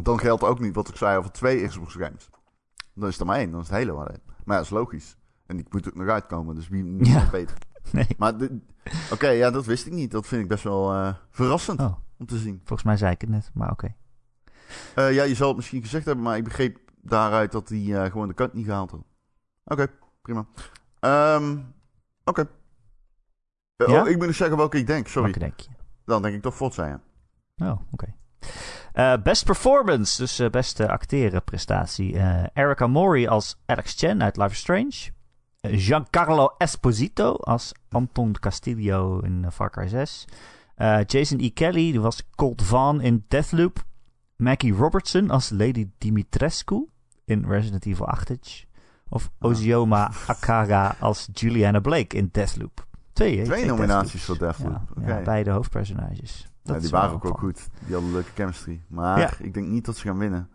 Dan geldt ook niet wat ik zei over twee Xbox games. Dan is er maar één, dan is het Halo alleen. Maar ja, dat is logisch. En die moet ook nog uitkomen, dus wie wie Ja. weet. [laughs] Nee. Maar oké, ja, dat wist ik niet. Dat vind ik best wel eh, verrassend Oh, om te zien. volgens mij zei ik het net, maar oké. Eh, ja, je zal het misschien gezegd hebben, maar ik begreep daaruit dat hij eh, gewoon de kat niet gehaald had. Oké, prima. Ehm, Oké. Eh, Ja? Oh, ik moet nog zeggen welke ik denk, sorry. Welke denk je? Dan denk ik toch Forza, ja. Oh, oké. Best performance, dus beste acterenprestatie. Erica Mori als Alex Chen uit Life is Strange. Giancarlo Esposito als Anton Castillo in Far Cry 6. Eh, Jason E. Kelly die was Colt Vaughn in Deathloop. Maggie Robertson als Lady Dimitrescu in Resident Evil 8. Of Ah. Ozioma Akara als Juliana Blake in Deathloop. Twee? Twee nominaties voor Deathloop. Ja, beide hoofdpersonages. Ja, die waren ook wel goed. Die hadden leuke chemistry. Maar Ja. ik denk niet dat ze gaan winnen.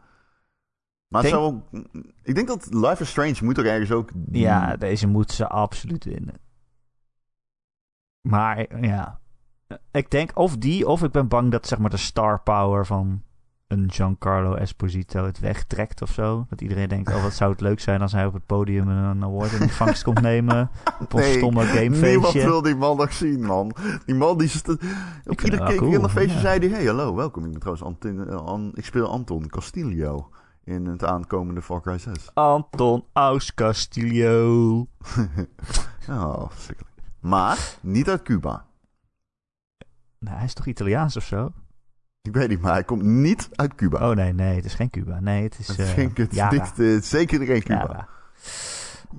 Maar Denk- zou ook, ik denk dat Life is Strange moet ook ergens ook... Ja, deze moet ze absoluut winnen. Maar ja, ik denk of die, of ik ben bang dat zeg maar de star power van een Giancarlo Esposito het wegtrekt of zo. Dat iedereen denkt, oh wat zou het leuk zijn als hij op het podium een award in ontvangst komt nemen. Op een Nee, stomme Niemand gamefeestje. wil die man nog zien, man. Die man die... St- op vind ieder het wel keer cool, in dat feestje ja. zei hij... Hey, hallo, welkom. Ik ben trouwens Anton, An- ik speel Anton Castillo in het aankomende Far Cry 6. Anton Aus Castillo. [laughs] oh, verschrikkelijk. Maar niet uit Cuba. Nou, hij is toch Italiaans of zo? Ik weet niet, maar hij komt niet uit Cuba. Oh nee, nee, het is geen Cuba. Nee, het is het eh, het eh, zeker geen Cuba.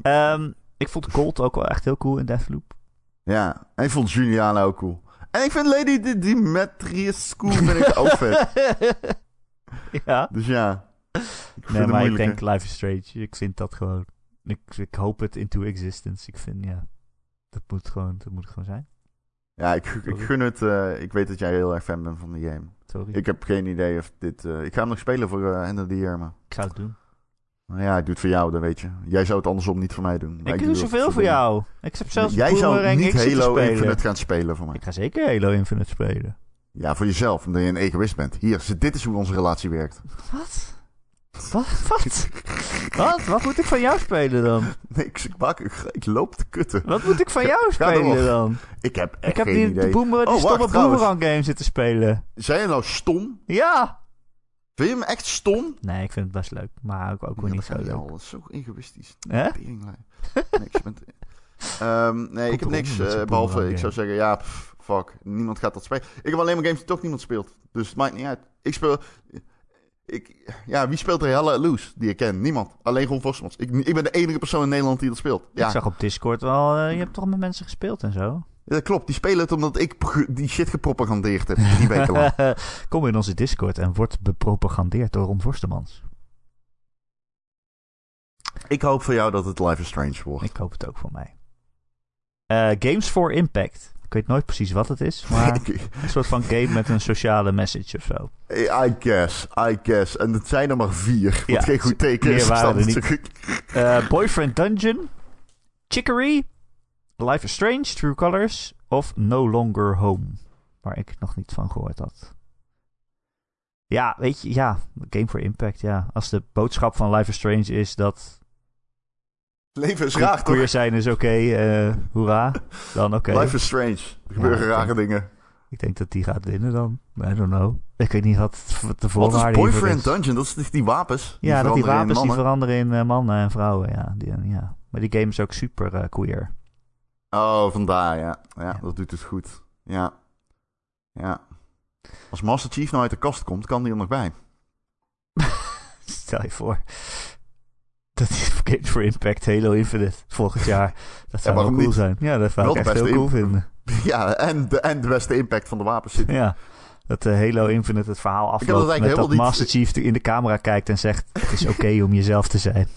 Ehm, ik vond Colt ook wel echt heel cool in Deathloop. Ja, en ik vond Juliana ook cool. En ik vind Lady Di- Dimitrescu vind ik ook vet. [laughs] ja. Dus ja. Ik Nee, maar ik denk Life is Strange. Ik vind dat gewoon... Ik, ik hoop het into existence. Ik vind, ja... Dat moet gewoon, dat moet gewoon zijn. Ja, ik, ik gun het. eh, ik weet dat jij heel erg fan bent van de game. Sorry. Ik heb geen idee of dit... eh, ik ga hem nog spelen voor eh End of the Year, maar... Ik zou het doen. Nou ja, ik doe het voor jou, dat weet je. Jij zou het andersom niet voor mij doen. Maar ik doe zoveel voor de- jou. Ik heb zelfs Jij zou niet Halo. Infinite gaan spelen voor mij. Ik ga zeker Halo Infinite spelen. Ja, voor jezelf, omdat je een egoïst bent. Hier, dit is hoe onze relatie werkt. Wat? Wat? Wat? Wat? Wat moet ik van jou spelen dan? [laughs] Nee, ik, ik, maak, ik, ik loop te kutten. Wat moet ik van jou spelen dan? Ik heb echt Ik heb geen die, idee. de boomer, die Oh, stomme. Boomerang game zitten spelen. Zijn je nou stom? Ja! Vind je hem echt stom? Nee, ik vind het best leuk. Maar ook, ook weer niet zo leuk. al. Dat is zo egoïstisch. Hè? Teringlijn. niks. [laughs] Ehm, nee, ik heb niks. eh, behalve, ik zou zeggen, ja, pff, fuck. Niemand gaat dat spelen. Ik heb alleen maar games die toch niemand speelt. Dus het maakt niet uit. Ik speel... Ik, ja, wie speelt er Hella Loose die ik ken? Niemand. Alleen gewoon Vosmans. Ik, ik ben de enige persoon in Nederland die dat speelt. Ja, Ik zag op Discord wel, eh, je hebt toch met mensen gespeeld en zo? Ja, dat klopt. Die spelen het omdat ik die shit gepropagandeerd heb. Drie weken lang. [laughs] Kom in onze Discord en word bepropagandeerd door Ron Forstemans. ik hoop voor jou dat het Life is Strange wordt. Ik hoop het ook voor mij. Eh, Games for Impact. Ik weet nooit precies wat het is, maar [laughs] een soort van game met een sociale message of zo. I guess, I guess. En het zijn er maar vier. Wat Ja, geen goed teken is. waren niet. Eh, Boyfriend Dungeon, Chicory, Life is Strange, True Colors of No Longer Home. Waar ik nog niet van gehoord had. Ja, weet je, ja, Game for Impact, ja. Als de boodschap van Life is Strange is dat Leven is raar, queer toch? zijn is oké, eh, hoera, dan oké. Life is strange. Er gebeuren ik rare denk- dingen. Ik denk dat die gaat winnen dan. I don't know. Ik weet niet wat de Wat is voorwaarde Boyfriend is. Dungeon? Dat is die, die wapens. Ja, dat die wapens die veranderen in eh, mannen en vrouwen. Ja, die, ja. Maar die game is ook super eh, queer. Oh, vandaar, ja. ja. Ja. dat doet het goed. Ja. Ja. Als Master Chief nou uit de kast komt, kan die er nog bij. [laughs] Stel je voor. Dat die [laughs] Games for Impact Halo Infinite volgend jaar. Dat zou wel cool niet? zijn. Ja, dat zou Wel ik de echt heel cool in- vinden. [laughs] Ja, en de, en de beste impact van de wapens zit. Ja. Dat eh, Halo Infinite het verhaal afloopt eigenlijk met dat niet- Master Chief in de camera kijkt en zegt... Het is oké [laughs] om jezelf te zijn.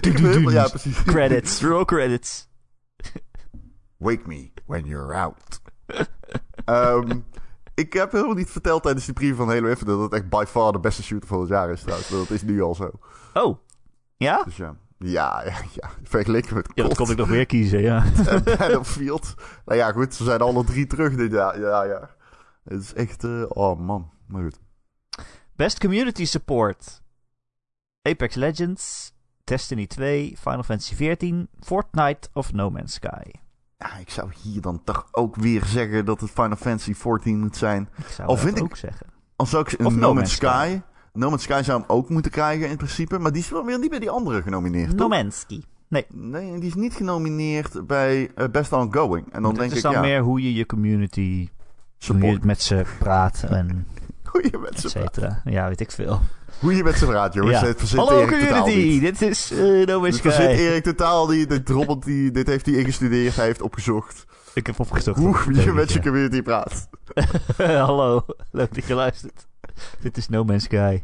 Ik helemaal- ja, precies. Credits, roll credits. Wake me when you're out. Ehm, ik heb helemaal niet verteld tijdens die preview van Halo Infinite dat het echt by far de beste shooter van het jaar is trouwens. Dat is nu al zo. Oh, ja? Dus ja, ja, [laughs] ja, ja. vergeleken met Ja, dat kon ik nog weer kiezen, ja. [laughs] Battlefield. Nou ja, goed, ze zijn alle drie terug dit jaar. Ja, ja. Het is echt, eh, oh man. Maar goed. Best Community Support. Apex Legends, Destiny 2, Final Fantasy 14, Fortnite of No Man's Sky. Ja, ik zou hier dan toch ook weer zeggen dat het Final Fantasy 14 moet zijn. Ik zou Al ik- ook zeggen. Of No, Man's Sky. No Man's Sky zou hem ook moeten krijgen in principe. Maar die is wel weer niet bij die andere genomineerd, No toch? Man's Sky. Nee, Nee, die is niet genomineerd bij eh, Best Ongoing. En dan het denk is ik, dan ja, meer hoe je je community, hoe je support. met ze praat en [laughs] Hoe je met et ze praat. Ja, weet ik veel. Hoe je met ze praat, jongens. Ja. Het verzint Hallo Erik community, dit is eh No Man's verzint Sky. Erik totaal niet. Dit, robbelt die, dit heeft hij ingestudeerd. Hij heeft opgezocht Ik heb opgezocht. hoe het je met je community praat. [laughs] Hallo, leuk dat je luistert. [laughs] dit is No Man's Sky.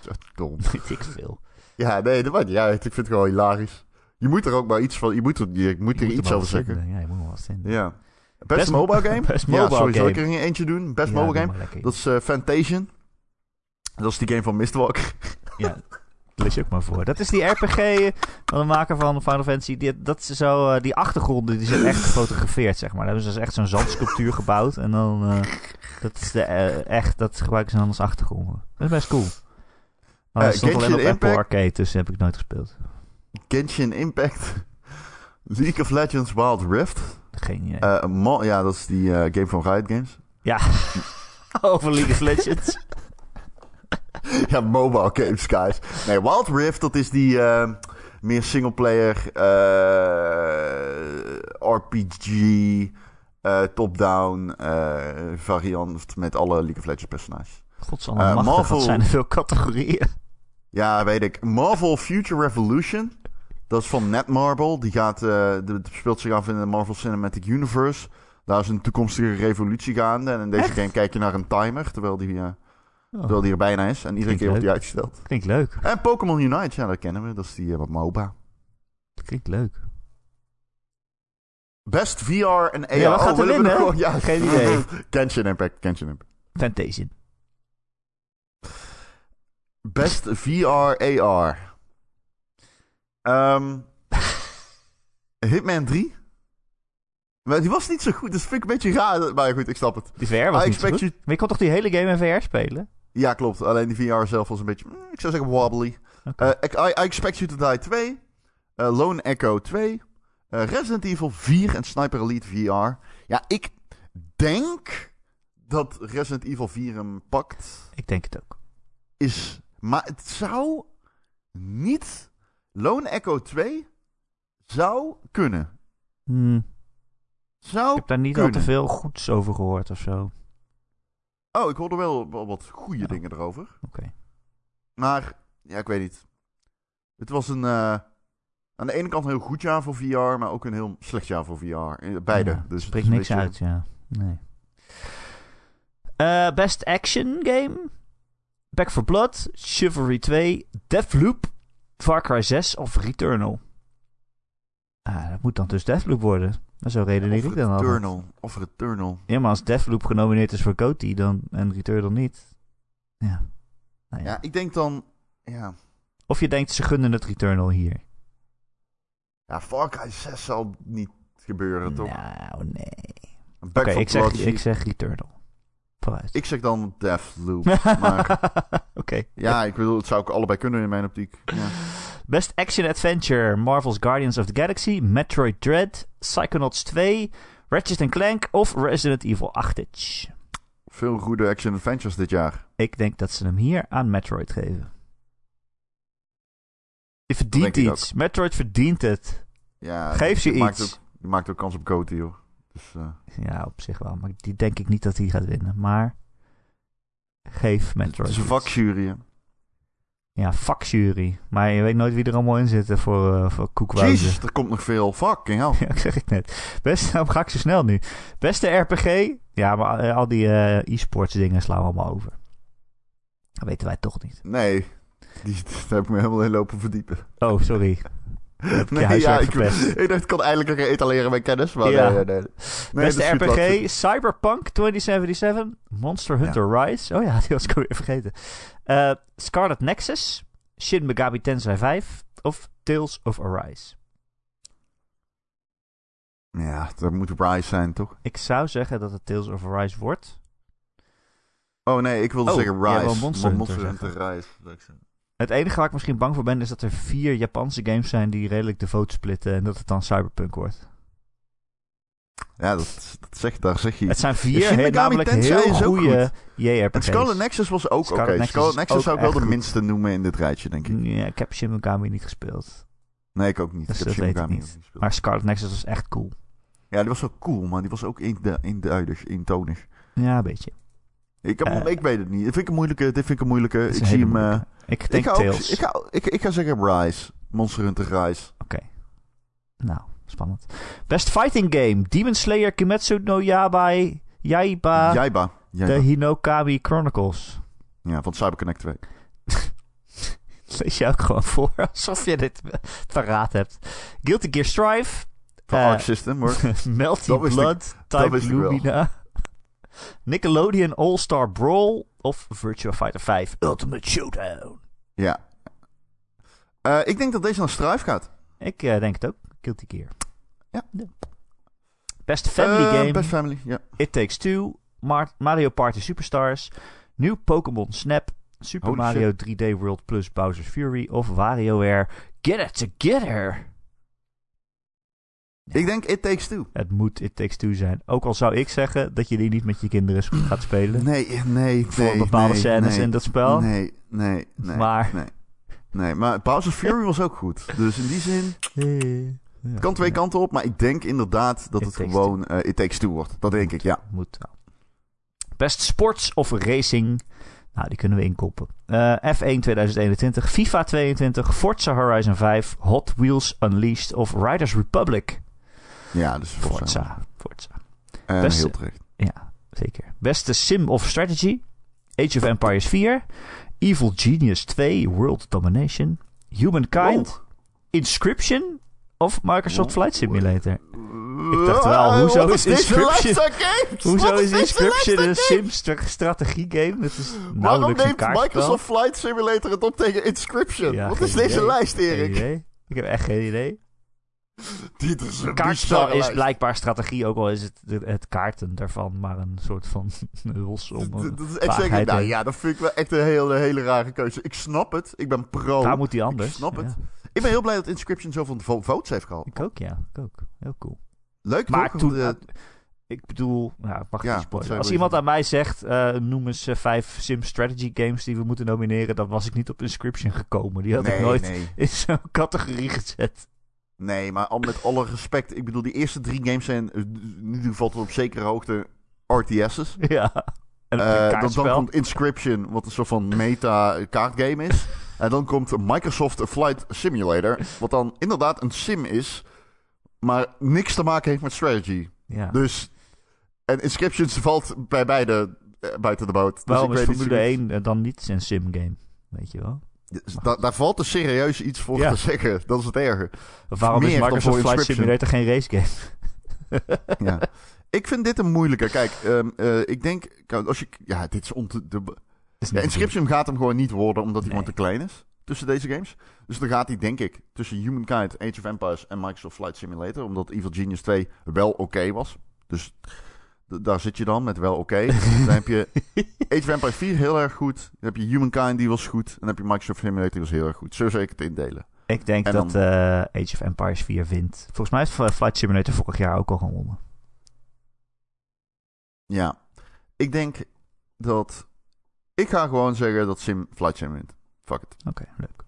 Zo dom. [laughs] weet ik veel. Ja, nee, dat maakt niet uit. Ik vind het gewoon hilarisch. Je moet er ook maar iets van... Je moet er, je moet er Je moet iets over wat zeggen. vinden. Ja, je moet wel wat vinden. Ja. Best, Best- mobile game? [laughs] Best ja, mobile sorry, zal ik game. er eentje doen? Best Ja, mobile game? Dat is eh Fantasian. Dat is die game van Mistwalker. Ja, lees je ook maar voor. Dat is die RPG van de maker van Final Fantasy. Die, dat is zo, eh, die achtergronden die zijn echt gefotografeerd, zeg maar. Daar hebben ze dus echt zo'n zandsculptuur gebouwd. En dan, eh, dat is de, eh, echt, dat gebruiken ze dan als achtergronden. Dat is best cool. Maar dat stond alleen op Genshin Apple Impact. Arcade, dus heb ik nooit gespeeld. Genshin Impact. League of Legends Wild Rift. Geen idee. Ja, dat is die game van Riot Games. ja, [laughs] over League of Legends. [laughs] ja, mobile games, guys. Nee, Wild Rift, dat is die eh, meer singleplayer eh RPG eh, top-down variant met alle League of Legends personages. Eh, machtig, Marvel- wat zijn er veel categorieën. Ja, weet ik. Marvel Future Revolution. Dat is van Netmarble. Die gaat, de, speelt zich af in de Marvel Cinematic Universe. Daar is een toekomstige revolutie gaande. En in deze Echt? game kijk je naar een timer, terwijl die, Oh, terwijl die er bijna is. En iedere Klinkt keer wordt die uitgesteld. klinkt leuk. En Pokémon Unite, ja, dat kennen we. Dat is die eh, wat MOBA. Klinkt leuk. Best VR en AR. Ja, wat gaat er we winnen? nog gewoon- Ja, Geen idee. [laughs] Genshin Impact, Genshin Impact. Fantasia. Best VR AR. Ehm, [laughs] Hitman 3. Maar die was niet zo goed, dus vind ik een beetje raar. Maar goed, ik snap het. Die VR was I niet zo expect goed. you- Maar je kon toch die hele game in VR spelen? Ja, klopt. Alleen die VR zelf was een beetje, mm, ik zou zeggen, wobbly. Eh, I, I Expect You to Die 2. eh, Lone Echo 2. eh, Resident Evil 4 en Sniper Elite VR. Ja, ik denk dat Resident Evil 4 hem pakt. Ik denk het ook. Is, maar het zou niet... Lone Echo 2 zou kunnen. Hmm, ik Zou heb daar niet al te veel goeds over gehoord of zo. Oh, ik hoorde wel, wel wat goede dingen erover. Oké. Maar, ja, ik weet niet. Het was een... eh, aan de ene kant een heel goed jaar voor VR, maar ook een heel slecht jaar voor VR. Eh, Beide. Ja, dus het spreekt niks beetje- uit, ja. Nee. Eh, best Action Game. Back for Blood, Chivalry 2, Deathloop, Far Cry 6 of Returnal. Ah, dat moet dan dus Deathloop worden. Maar zo redeneer ik dan al. Returnal. Of Returnal. Ja, maar als Deathloop genomineerd is voor GOTY dan, en Returnal niet. Ja. Nou ja. Ja, ik denk dan... Ja, Of je denkt, ze gunnen het Returnal hier. ja Far Cry 6 zal niet gebeuren, toch? Nou, nee. Oké, ik, zeg, ik zeg Returnal. Vooruit. ik zeg dan Deathloop. [laughs] maar Oké. ja, ik bedoel, het zou ook allebei kunnen in mijn optiek. Ja. Best Action Adventure: Marvel's Guardians of the Galaxy, Metroid Dread, Psychonauts 2, Ratchet Clank of Resident Evil 8. Veel goede action adventures dit jaar. Ik denk dat ze hem hier aan Metroid geven. Je verdient iets. Metroid verdient het. Ja, Geef ze die Maakt iets. ook, die maakt ook kans op Coty, hoor. Dus, eh, Ja, op zich wel. Maar die denk ik niet dat hij gaat winnen. Maar geef het Metroid is een iets. vakjury. Ja, vakjury. Maar je weet nooit wie er allemaal in zitten voor, uh, voor koekwuizen. Jezus, er komt nog veel. Fucking hell. [laughs] Ja, ik zeg het net. Best, [laughs] waarom ga ik zo snel nu? Beste RPG? Ja, maar eh, al die eh, e-sports dingen slaan we allemaal over. Dat weten wij toch niet. Nee, Die, daar heb ik me helemaal in lopen verdiepen. Oh, sorry. [laughs] Je huiswerk ik, ik dacht, ik kan eindelijk een etaleren mijn kennis. Maar Ja. nee, nee, nee. Nee, Beste RPG, Cyberpunk 2077, Monster Hunter Rise. Oh ja, die was ik alweer vergeten. Eh, Scarlet Nexus, Shin Megami Tensei 5 of Tales of Arise. Ja, dat moet Rise zijn, toch? Ik zou zeggen dat het Tales of Arise wordt. Oh nee, ik wilde Oh, zeggen Rise. wou Monster Mon- Hunter Hunter Rise. Het enige waar ik misschien bang voor ben is dat er vier Japanse games zijn die redelijk de vote splitten en dat het dan Cyberpunk wordt. Ja, dat, daar zeg je Het zijn vier namelijk heel ook goede En JRPG's. Scarlet Nexus was ook oké. Scarlet Nexus Scarlet is Nexus ook zou ik wel de goed. minste noemen in dit rijtje, denk ik. Ja, ik heb Shin Megami niet gespeeld. Nee, ik ook niet. Dus ik heb Shin Megami niet. ook niet gespeeld. Maar Scarlet Nexus was echt cool. Ja, die was wel cool, maar die was ook eenduidig, eentonig. Ja, een beetje. Ik, heb, Eh. ik weet het niet. Dit vind ik een moeilijke. Dit vind ik een moeilijke. Ik zie hem... eh. Ik ik, denk ga ook, ik, ga, ik, ik ga zeggen Rise. Monster Hunter Rise. Oké. Nou, spannend. Best Fighting Game. Demon Slayer Kimetsu no Yabai, Yaiba, Jaiba. de. Hinokami Chronicles. Ja, van CyberConnect 2. [laughs] Lees je ook gewoon voor, [laughs] alsof je dit paraat hebt. Guilty Gear Strive. Van Eh, Arc System, hoor. [laughs] Melty Blood, Type. Lumina. Nickelodeon All-Star Brawl of Virtua Fighter 5 Ultimate Showdown. Ja. Eh, ik denk dat deze naar Strive gaat. Ik eh, denk het ook. Guilty Gear. Ja. Best Family Eh, Game. Best Family, ja. It Takes Two, Mar- Mario Party Superstars, nieuw Pokémon Snap, Super Holy Mario 3D World plus Bowser's Fury of WarioWare Get It Together. Ik denk It Takes Two. Het moet It Takes Two zijn. Ook al zou ik zeggen dat je die niet met je kinderen gaat spelen. Nee, nee, voor nee. bepaalde nee, scènes nee, in dat spel. Nee, nee, nee. Maar- Nee, nee maar Bowser's Fury was ook goed. Dus in die zin, [laughs] Ja, het kan twee ja, kanten op. Maar ik denk inderdaad dat It het gewoon eh, It Takes Two wordt. Dat denk ik, ja. Moet wel. Best Sports of Racing. Nou, die kunnen we inkoppen. Eh, F1 2021, FIFA 22, Forza Horizon 5, Hot Wheels Unleashed of Riders Republic. Ja, dus Forza. Forza. Forza. En Beste- heel terecht. Ja, zeker. Beste Sim of Strategy. Age of Empires 4. Evil Genius 2. World Domination. Humankind. Wow. Inscription. Of Microsoft. Flight Simulator. Ik dacht wel, Eh, hoezo is Inscription-? Hoezo is Inscription een sim-strategie game? Dat is Waarom nauwelijks een neemt. Microsoft Flight Simulator het op tegen Inscription? Ja, Wat is deze lijst, Geen Erik? idee. Ik heb echt geen idee. Dit is een Kaartspel is lijst. blijkbaar strategie, ook al is het het kaarten daarvan maar een soort van [laughs] huls om... Dat- is vaagheid nou ja, dat vind ik wel echt een hele, hele rare keuze. Ik snap het. Ik ben pro. Waar moet die anders? Ik snap het. Ja, Ik ben heel blij dat Inscription zoveel vo- votes heeft gehad. ik ook, ja. Ik ook. Heel cool. Leuk Maar toch? toen... Eh, ik bedoel, nou, mag Ja, Als iemand aan mij zegt, eh, noem eens eh, vijf sim strategy games die we moeten nomineren, dan was ik niet op Inscription gekomen. Die had ik nooit nee. in zo'n categorie gezet. Nee, maar al met alle respect. Ik bedoel, die eerste drie games zijn in ieder geval tot op zekere hoogte RTS's. ja. En een dan, dan komt Inscription, wat een soort van meta kaartgame is. [laughs] en dan komt Microsoft Flight Simulator, wat dan inderdaad een sim is, maar niks te maken heeft met strategy. ja. Dus, en Inscription valt bij beide eh, buiten de boot. Dus Waarom ik weet niet Formule. 1 eh, dan niet een sim game? Weet je wel? Dus da- daar valt er serieus iets voor Ja. te zeggen. Dat is het erge. Of waarom Meer is Microsoft Flight. Simulator geen race game? ja. Ik vind dit een moeilijke. Kijk, ehm, eh, ik denk... Als je, ja, dit is. De, ja, Inscription gaat hem gewoon niet worden, omdat hij Nee. gewoon te klein is. Tussen deze games. Dus dan gaat hij, denk ik, tussen Humankind, Age of Empires en Microsoft Flight Simulator. Omdat Evil Genius 2 wel oké was. Dus daar zit je dan met wel oké. [laughs] dan heb je Age of Empires 4 heel erg goed. Dan heb je Humankind, die was goed. En dan heb je Microsoft Simulator, die was heel erg goed. Zo zou ik het indelen. Ik denk En dat dan- eh, Age of Empires 4 wint. Volgens mij heeft Flight Simulator vorig jaar ook al gewonnen. Ja. Ik denk dat... Ik ga gewoon zeggen dat Sim Flight Sim wint. Fuck it. Oké, leuk.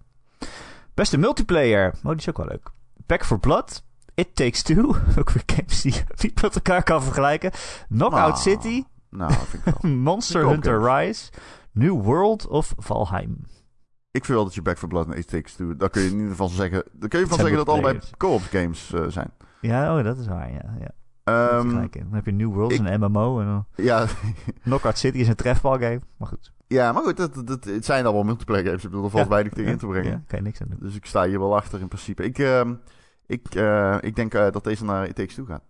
Beste multiplayer. Oh, die is ook wel leuk. Back for Blood. It Takes Two. [laughs] ook weer games die je [laughs] niet met elkaar kan vergelijken. Knockout Ah. City. Nou, vind ik wel. [laughs] Monster Hunter Rise. New World of Valheim. Ik vind wel dat je Back for Blood en It Takes Two... Daar kun je in ieder geval zeggen... Daar kun je van zeggen dat allebei co-op games eh, zijn. Ja, oh, dat is waar, ja. ja. Ehm. Dan heb je New World, ik- een MMO. En dan ja, [laughs] Knockout City is een trefbalgame. Maar goed. ja, maar goed, dat, dat, het zijn allemaal multiplayer games. Ik bedoel, er valt Ja. weinig tegen in te brengen. Ja, kan je niks aan doen. Dus ik sta hier wel achter in principe. Ik, ehm, ik, eh, ik denk eh, dat deze naar It Takes Two gaat.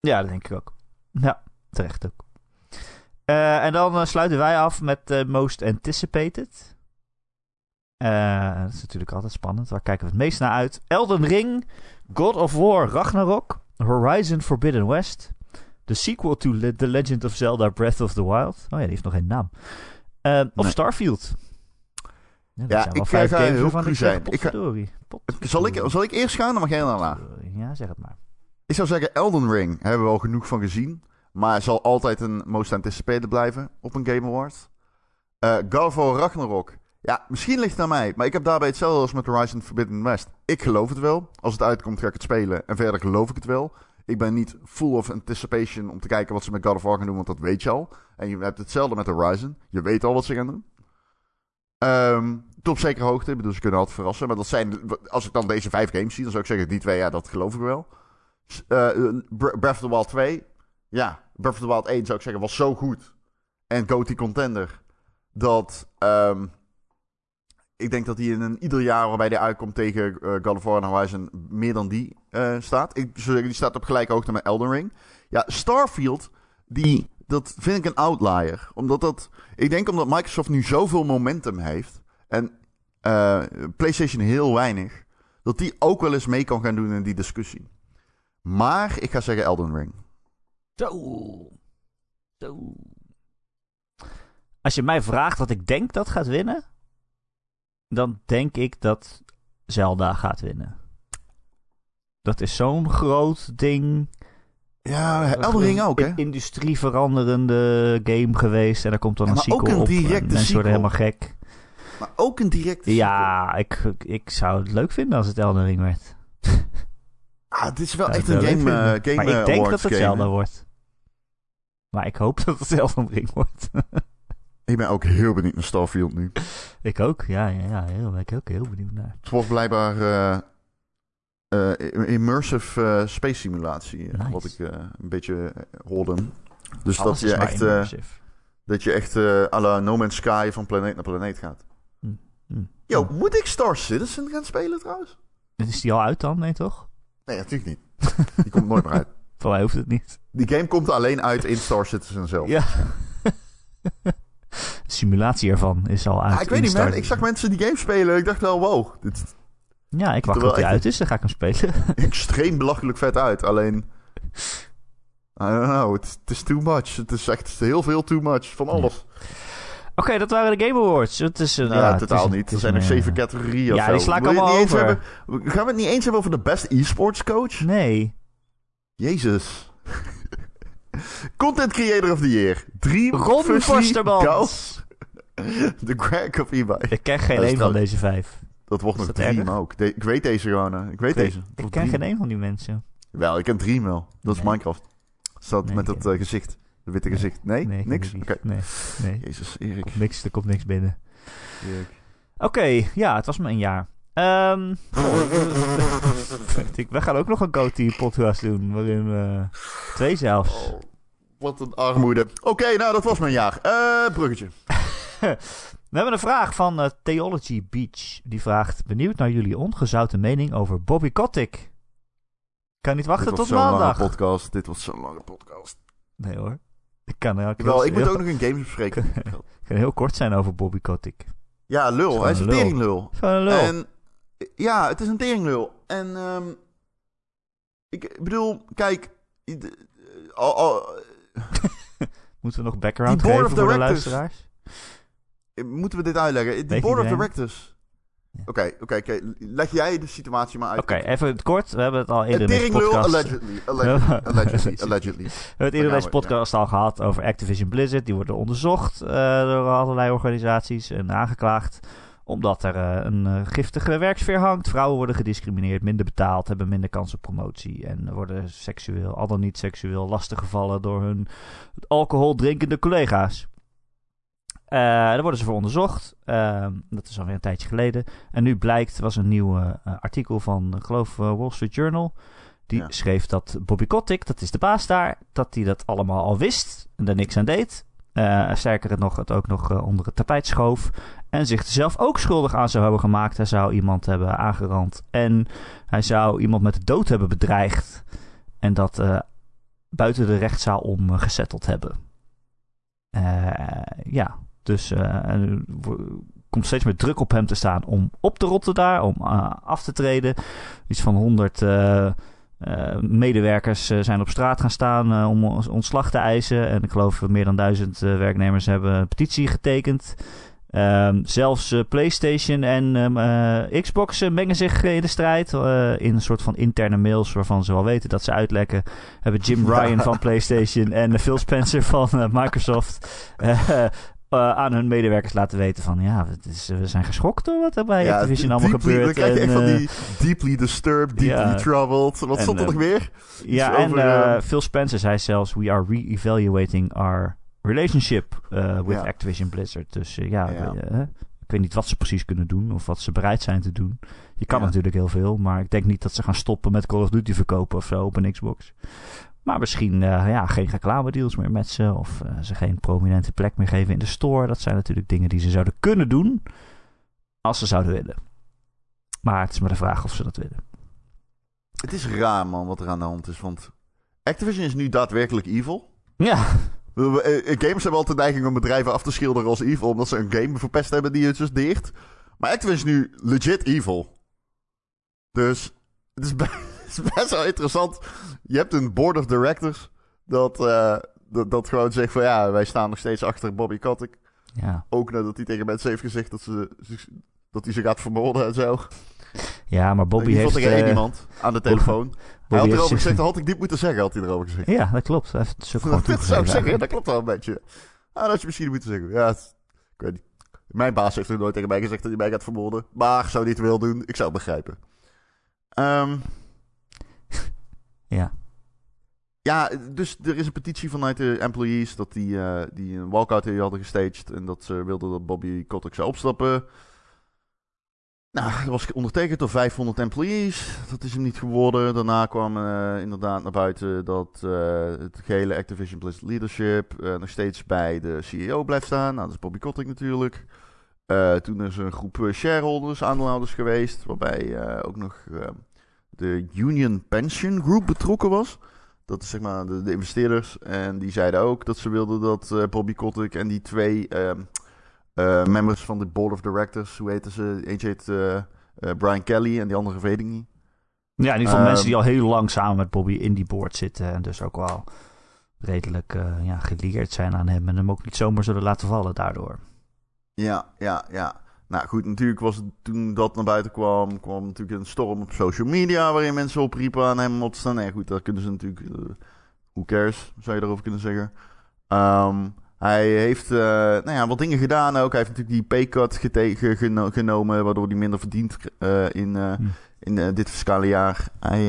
Ja, dat denk ik ook. Ja, terecht ook. Eh, en dan sluiten wij af met Most Anticipated. Eh, dat is natuurlijk altijd spannend. Waar kijken we het meest naar uit? Elden Ring, God of War Ragnarok, Horizon Forbidden West, de sequel to Le- The Legend of Zelda Breath of the Wild. Oh ja, die heeft nog geen naam. Eh, of Nee. Starfield. Ja, zijn ik vijf ga games heel cru zijn. Ik ga- Zal ik, zal ik eerst gaan, dan mag jij daarna. Ja, zeg het maar. Ik zou zeggen, Elden Ring hebben we al genoeg van gezien. Maar zal altijd een most anticipated blijven op een Game Award. Eh of War Ragnarok. Ja, misschien ligt het aan mij. Maar ik heb daarbij hetzelfde als met Horizon Forbidden West. Ik geloof het wel. Als het uitkomt ga ik het spelen. En verder geloof ik het wel. Ik ben niet full of anticipation om te kijken wat ze met God of War gaan doen. Want dat weet je al. En je hebt hetzelfde met Horizon. Je weet al wat ze gaan doen. Ehm, tot zekere hoogte. Bedoel, ze kunnen altijd verrassen. Maar dat zijn, als ik dan deze vijf games zie, dan zou ik zeggen, die twee, ja, dat geloof ik wel. Eh, Bre- Breath of the Wild 2. Ja, Breath of the Wild 1 zou ik zeggen, was zo goed. En GOTY contender. Dat ehm, ik denk dat hij in een ieder jaar waarbij hij uitkomt tegen eh God en Horizon meer dan die eh, staat. Ik zou die staat op gelijke hoogte met Elden Ring. Ja, Starfield, die, dat vind ik een outlier. Omdat dat, ik denk omdat Microsoft nu zoveel momentum heeft. En eh, PlayStation heel weinig. Dat die ook wel eens mee kan gaan doen in die discussie. Maar ik ga zeggen Elden Ring. Zo. Zo. Als je mij vraagt wat ik denk dat gaat winnen, dan denk ik dat Zelda gaat winnen. Dat is zo'n groot ding. Ja, Elden Ring ook, hè? Een Industrieveranderende game geweest. En er komt dan Ja, een maar ook sequel een op. en directe Mensen worden sequel. helemaal gek. Maar ook een directe Ja, ik, ik zou het leuk vinden als het Elden Ring werd. [laughs] Ah, dit is wel echt een game, eh, vinden. game Maar ik denk awards dat het Zelda wordt. Maar ik hoop [laughs] dat het Elden Ring wordt. Ik ben ook heel benieuwd naar Starfield nu. ik ook, ja, ja, ja. Heel, ben ik ook heel benieuwd naar. Het wordt blijkbaar eh, immersive eh, space simulatie, Nice. wat ik een beetje hoorde. Dus dat je, echt, eh, immersive. dat je echt à la No Man's Sky van planeet naar planeet gaat. Hm. Yo, moet ik Star Citizen gaan spelen trouwens? Is die al uit dan? Nee, toch? Nee, natuurlijk niet. Die komt nooit meer uit. [laughs] Voor mij hoeft het niet. Die game komt alleen uit in Star Citizen zelf. Ja. [laughs] Simulatie ervan is al uit. Ah, ik weet niet, man. Ik zag mensen die game spelen. Ik dacht wel, wow, dit Ja, ik wacht tot hij echt- uit is, dan ga ik hem spelen. [laughs] extreem belachelijk vet uit. Alleen, I don't know, het is- too much. Het is echt heel veel too much van alles. Oké, dat waren de Game Awards. Het is, een- Ja, ja, het totaal is niet. Er zijn nog zeven eh, categorieën of ja, zo. die sla ik allemaal over. hebben- Gaan we het niet eens hebben over de best e-sports coach? Nee. Jezus. Content Creator of the Year. Drie Ron Forstermans. De [laughs] Greg of eBay. Ik ken geen één van dat- deze vijf. Dat wordt nog dat Dream ook. De- ik weet deze gewoon. Ik weet Ik, deze. ik ken geen één van die mensen. Wel, ik ken Dream wel. Dat is Nee. Minecraft. Nee, met dat eh, gezicht. De witte Nee. gezicht. Nee? Nee, ik Niks? Oké. Nee, nee. Jezus, Er Erik. komt niks, er komt niks binnen. Oké, ja, het was maar een jaar. Ehm [laughs] [laughs] ik- we gaan ook nog een GoTee-podcast doen, waarin we twee zelfs. Oh, wat een armoede. Oké, nou, dat was mijn jaar. Eh, bruggetje. [laughs] We hebben een vraag van eh, Theology Beach. Die vraagt, benieuwd naar jullie ongezouten mening over Bobby Kotick. Kan niet wachten Dit tot was zo'n lange maandag. podcast. Dit was zo'n lange podcast. Nee hoor. Ik kan, heel, Wel, ik moet ook nog een games bespreken. kan heel kort zijn over Bobby Kotick. ja, lul. Hij is een lul. lul. En ja, het is een teringlul. En ehm ik bedoel, kijk, de- al, al, [laughs] Moeten we nog background geven voor de luisteraars? moeten we dit uitleggen? Die Weet board of directors. Oké, oké, oké. Leg jij de situatie maar uit. Oké, even het kort. We hebben het al eerder in deze podcast... allegedly. [laughs] Allegedly, allegedly, [laughs] allegedly. We hebben het eerder in deze podcast al gehad over Activision Blizzard. Die worden onderzocht eh, door allerlei organisaties en aangeklaagd. Omdat er eh, een eh, giftige werksfeer hangt. Vrouwen worden gediscrimineerd, minder betaald, hebben minder kans op promotie. En worden seksueel, al dan niet seksueel, lastiggevallen door hun alcohol drinkende collega's. Eh, daar worden ze voor onderzocht. Eh, dat is alweer een tijdje geleden. En nu blijkt, er was een nieuw artikel van, ik geloof, Wall Street Journal. Die Ja. schreef dat Bobby Kotick, dat is de baas daar, dat hij dat allemaal al wist en er niks aan deed. Eh, sterker nog, het ook nog eh, onder het tapijt schoof. En zich er zelf ook schuldig aan zou hebben gemaakt. Hij zou iemand hebben aangerand. En hij zou iemand met de dood hebben bedreigd. En dat eh, buiten de rechtszaal om gesetteld hebben. Ja, dus er komt steeds meer druk op hem te staan om op te rotten daar, om af te treden. Iets van 100 eh, medewerkers eh, zijn op straat gaan staan eh, om ontslag te eisen. En ik geloof meer dan duizend werknemers hebben een petitie getekend. Ehm, zelfs PlayStation en ehm, eh, Xbox mengen zich in de strijd. in een soort van interne mails waarvan ze wel weten dat ze uitlekken. Hebben Jim. [laughs] Ryan van PlayStation en Phil Spencer van Microsoft eh, eh, aan hun medewerkers laten weten van ja, het is, we zijn geschokt door wat er bij Activision allemaal deeply- gebeurt. Dan krijg je echt En, van eh, die deeply disturbed, deeply troubled. Wat En, stond er eh, nog meer? Ja, Iets en over, eh, eh, Phil Spencer zei zelfs: We are re-evaluating our relationship eh, with Ja. Activision Blizzard. Dus eh, ja, eh, ik weet niet wat ze precies kunnen doen of wat ze bereid zijn te doen. Je kan Ja. natuurlijk heel veel, maar ik denk niet dat ze gaan stoppen met Call of Duty verkopen of zo op een Xbox. Maar misschien eh, ja, geen reclamedeals meer met ze of eh, ze geen prominente plek meer geven in de store. Dat zijn natuurlijk dingen die ze zouden kunnen doen als ze zouden willen. Maar het is maar de vraag of ze dat willen. Het is raar, man, wat er aan de hand is. Want Activision is nu daadwerkelijk evil. Ja, eh, Games hebben altijd de neiging om bedrijven af te schilderen als evil, omdat ze een game verpest hebben die het dus deert. Maar Activision is nu legit evil. Dus het is, [laughs] [laughs] is best wel interessant. Je hebt een board of directors dat, eh, dat, dat gewoon zegt van ja, wij staan nog steeds achter Bobby Kotick. ja. Ook nadat hij tegen mensen heeft gezegd dat, ze, dat hij ze gaat vermoorden en zo. ja maar Bobby heeft... tegen één eh, iemand aan de telefoon. hij had heeft erover gezegd, dat had ik niet moeten zeggen, had hij erover gezegd. Ja, dat klopt. Hij heeft [laughs] Dat zou ik zeggen, eigenlijk. dat klopt wel een beetje. Ah, dat had je misschien moeten zeggen. Ja, het- ik weet niet. Mijn baas heeft er nooit tegen mij gezegd dat hij mij gaat vermoorden. Maar zou hij het wil doen, ik zou het begrijpen. Ehm, Ja. ja, dus er is een petitie vanuit de employees dat die, eh, die een walkout hier hadden gestaged. En dat ze wilden dat Bobby Kotick zou opstappen. Nou, dat was ondertekend door 500 employees. Dat is hem niet geworden. Daarna kwam eh, inderdaad naar buiten dat eh, het gehele Activision Blizzard leadership nog steeds bij de CEO blijft staan. Nou, dat is Bobby Kotick natuurlijk. Toen is er een groep eh, shareholders, aandeelhouders geweest, waarbij ook nog eh, de Union Pension Group betrokken was. Dat is zeg maar de, de investeerders. En die zeiden ook dat ze wilden dat eh, Bobby Kotick en die twee ehm, eh, members van de board of directors, hoe heten ze? Eentje heet eh, Brian Kelly en die andere weet ik niet. Ja, in ieder geval Ehm, mensen die al heel lang samen met Bobby in die board zitten. En dus ook wel redelijk ja, geleerd zijn aan hem. En hem ook niet zomaar zullen laten vallen daardoor. Ja, ja, ja. Nou goed, natuurlijk was het toen dat naar buiten kwam, kwam natuurlijk een storm op social media waarin mensen opriepen aan hem op te staan. Nee, goed, daar kunnen ze natuurlijk, eh, who cares, zou je daarover kunnen zeggen. Ehm, hij heeft uh, nou ja, wat dingen gedaan ook. Hij heeft natuurlijk die paycut geno genomen, waardoor hij minder verdient uh, in, uh, Hm. in uh, dit fiscale jaar. Hij,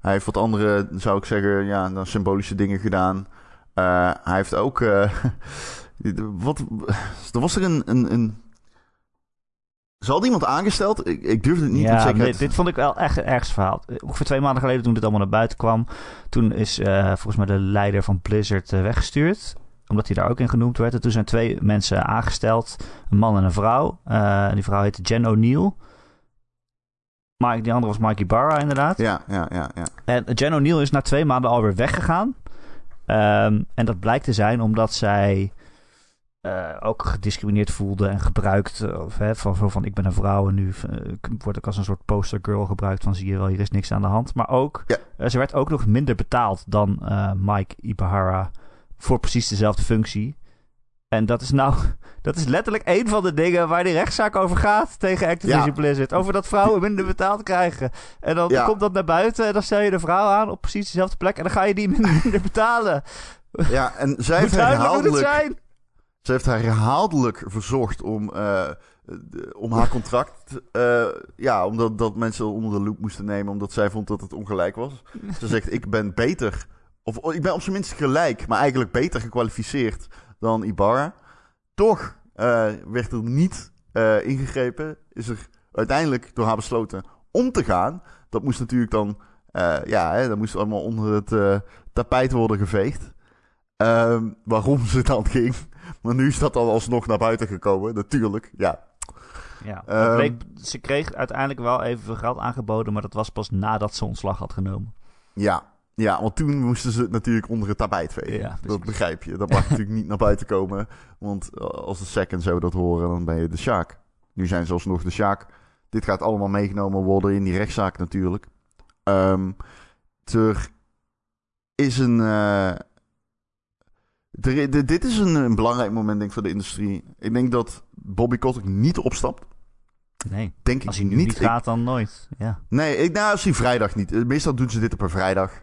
hij heeft wat andere, zou ik zeggen, ja, dan symbolische dingen gedaan. hij heeft ook... [laughs] wat, er was er een, een, een ze hadden iemand aangesteld. Ik, ik durfde het niet ja, met zekerheid dit, dit vond ik wel echt een ergste verhaal. Ongeveer twee maanden geleden toen dit allemaal naar buiten kwam. Toen is uh, volgens mij de leider van Blizzard uh, weggestuurd. Omdat hij daar ook in genoemd werd. En toen zijn twee mensen aangesteld. Een man en een vrouw. Uh, die vrouw heette Jen O'Neill. Mike, die andere was Mikey Barra inderdaad. Ja, ja, ja. ja. En Jen O'Neill is na twee maanden alweer weggegaan. Um, en dat blijkt te zijn omdat zij... Uh, ook gediscrimineerd voelde en gebruikt. Of, hè, van, van, van ik ben een vrouw en nu uh, word ik als een soort postergirl gebruikt van zie je wel, hier is niks aan de hand. Maar ook, ja. uh, ze werd ook nog minder betaald dan Mike Ibahara voor precies dezelfde functie. En dat is nou, [laughs] dat is letterlijk een van de dingen waar die rechtszaak over gaat tegen Activision ja. Blizzard. Over dat vrouwen minder betaald krijgen. En dan ja. komt dat naar buiten en dan stel je de vrouw aan op precies dezelfde plek en dan ga je die [laughs] minder betalen. Ja, en zij heeft herhaaldelijk... Ze heeft haar herhaaldelijk verzocht om, de, om haar contract. Uh, ja, omdat dat mensen onder de loep moesten nemen. Omdat zij vond dat het ongelijk was. Ze zegt: Ik ben beter. Of ik ben op zijn minst gelijk. Maar eigenlijk beter gekwalificeerd dan Ibarra. Toch uh, werd er niet ingegrepen. Is er uiteindelijk door haar besloten om te gaan. Dat moest natuurlijk dan Eh, ja, hè, dat moest allemaal onder het eh, tapijt worden geveegd. Ehm, waarom ze dan [laughs] ging. Maar nu is dat dan alsnog naar buiten gekomen, natuurlijk. Ja, Ja, Ehm. bleek- ze kreeg uiteindelijk wel even geld aangeboden, maar dat was pas nadat ze ontslag had genomen. ja, ja, want toen moesten ze het natuurlijk onder het tapijt vegen. Ja, dat begrijp je. Dat mag natuurlijk niet naar buiten komen. Want eh, als de second zo dat horen, dan ben je de Sjaak. Nu zijn ze alsnog de Sjaak. Dit gaat allemaal meegenomen worden in die rechtszaak natuurlijk. Ehm, er is een... eh, dit is een, een belangrijk moment denk ik voor de industrie. Ik denk dat Bobby Kotick niet opstapt. Nee, Denk ik als hij nu niet. niet Ik- gaat, dan nooit. Ja. Nee, ik, nou, als hij vrijdag niet. Eh, Meestal doen ze dit op een vrijdag.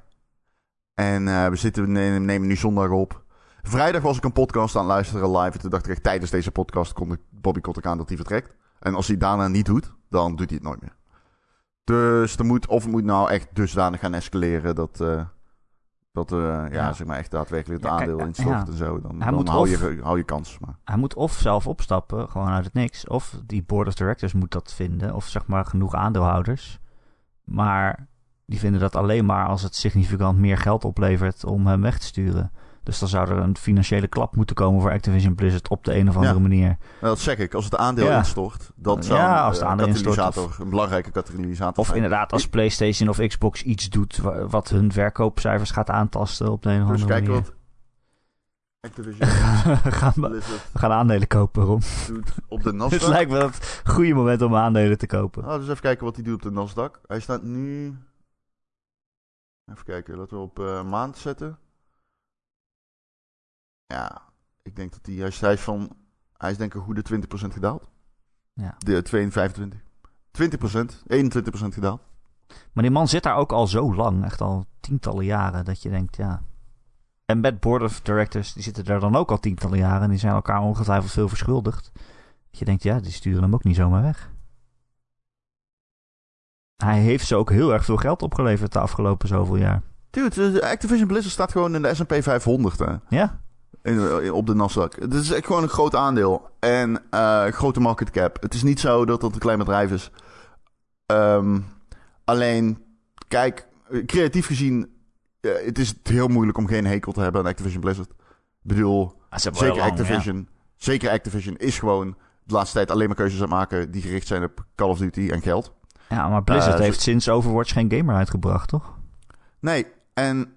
En eh, we zitten, nemen, nemen nu zondag op. Vrijdag was ik een podcast aan het luisteren live. En toen dacht ik echt, tijdens deze podcast kon ik Bobby Kotick aan dat hij vertrekt. En als hij daarna niet doet, dan doet hij het nooit meer. Dus er moet, of het moet nou echt dusdanig gaan escaleren dat, eh, dat eh, ja. Ja. zeg maar echt daadwerkelijk het Ja, aandeel eh, instort ja. en zo. Dan, dan hou, of- je, hou je kans. Maar. Hij moet of zelf opstappen, gewoon uit het niks. Of die board of directors moet dat vinden. Of zeg maar genoeg aandeelhouders. Maar die vinden dat alleen maar als het significant meer geld oplevert om hem weg te sturen. Dus dan zou er een financiële klap moeten komen voor Activision Blizzard op de een of andere Ja. manier. Nou, dat zeg ik. Als het aandeel Ja. instort, dat zou Ja, als het eh, aandeel instort, katalysator, een belangrijke katalysator Of zijn. inderdaad als PlayStation of Xbox iets doet wa- wat hun verkoopcijfers gaat aantasten op de een of Dus andere kijken manier. wat Activision [laughs] we, gaan, Blizzard we gaan aandelen kopen, Ron. doet op de [laughs] Het Nasdaq. lijkt me het goede moment om aandelen te kopen. Nou, dus even kijken wat hij doet op de Nasdaq. Hij staat nu... Even kijken, laten we op eh, maand zetten. Ja, ik denk dat hij... Is, hij is van... Hij is denk ik een goede 20% gedaald. Ja. De 22, 20%, 21% gedaald. Maar die man zit daar ook al zo lang, echt al tientallen jaren, dat je denkt, ja. En met board of directors, die zitten daar dan ook al tientallen jaren en die zijn elkaar ongetwijfeld veel verschuldigd. Dat je denkt, ja, die sturen hem ook niet zomaar weg. Hij heeft ze ook heel erg veel geld opgeleverd de afgelopen zoveel jaar. Dude, Activision Blizzard staat gewoon in de S&P 500, hè. Ja? In, in- op de Nasdaq. Het is echt gewoon een groot aandeel. En eh, grote market cap. Het is niet zo dat dat een klein bedrijf is. Ehm, alleen, kijk, eh, creatief gezien... eh, het is heel moeilijk om geen hekel te hebben aan Activision Blizzard. Ik bedoel, Ah, zeker lang, Activision. Zeker Activision is gewoon de laatste tijd alleen maar keuzes aan het maken... die gericht zijn op Call of Duty en geld. Ja, maar Blizzard Eh, heeft sinds Overwatch geen gamer uitgebracht, toch? Nee, en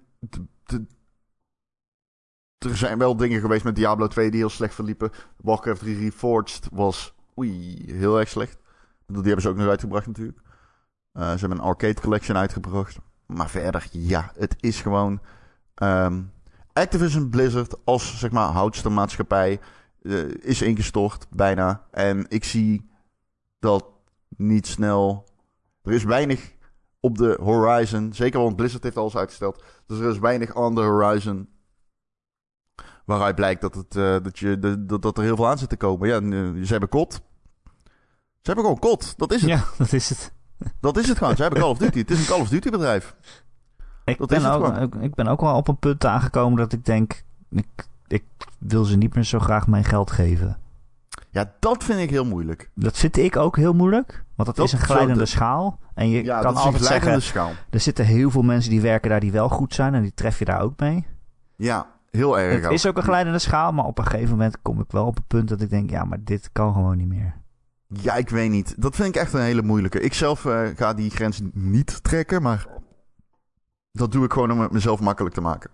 er zijn wel dingen geweest met Diablo 2 die heel slecht verliepen. Warcraft 3 Reforged was oei, heel erg slecht. Die hebben ze ook nog uitgebracht natuurlijk. Eh, ze hebben een arcade collection uitgebracht. Maar verder, ja, het is gewoon... ehm, Activision Blizzard als, zeg maar, houdster maatschappij eh, is ingestort, bijna. En ik zie dat niet snel... Er is weinig op de horizon. Zeker, want Blizzard heeft alles uitgesteld. Dus er is weinig on the horizon. Waaruit blijkt dat, het, eh, dat, je, de- dat, dat er heel veel aan zit te komen. Ja, nu, ze hebben kot. Ze hebben gewoon kot. Dat is het. Ja, [laughs] dat is het. Dat is het gewoon. Ze hebben Call of Duty. Het is een Call of Duty bedrijf. Ik Dat ben, is het ook, ik, ik ben ook wel op een punt aangekomen dat ik denk, ik, ik wil ze niet meer zo graag mijn geld geven. Ja, dat vind ik heel moeilijk. Dat vind ik ook heel moeilijk. Want Dat is een glijdende schaal. En je Ja, kan altijd zeggen, schaal. er zitten heel veel mensen die werken daar die wel goed zijn. En die tref je daar ook mee. Ja, heel erg. Het is ook een glijdende schaal. Maar op een gegeven moment kom ik wel op een punt dat ik denk, ja, maar dit kan gewoon niet meer. Ja, ik weet niet. Dat vind ik echt een hele moeilijke. Ik zelf eh, ga die grens niet trekken, maar dat doe ik gewoon om het mezelf makkelijk te maken.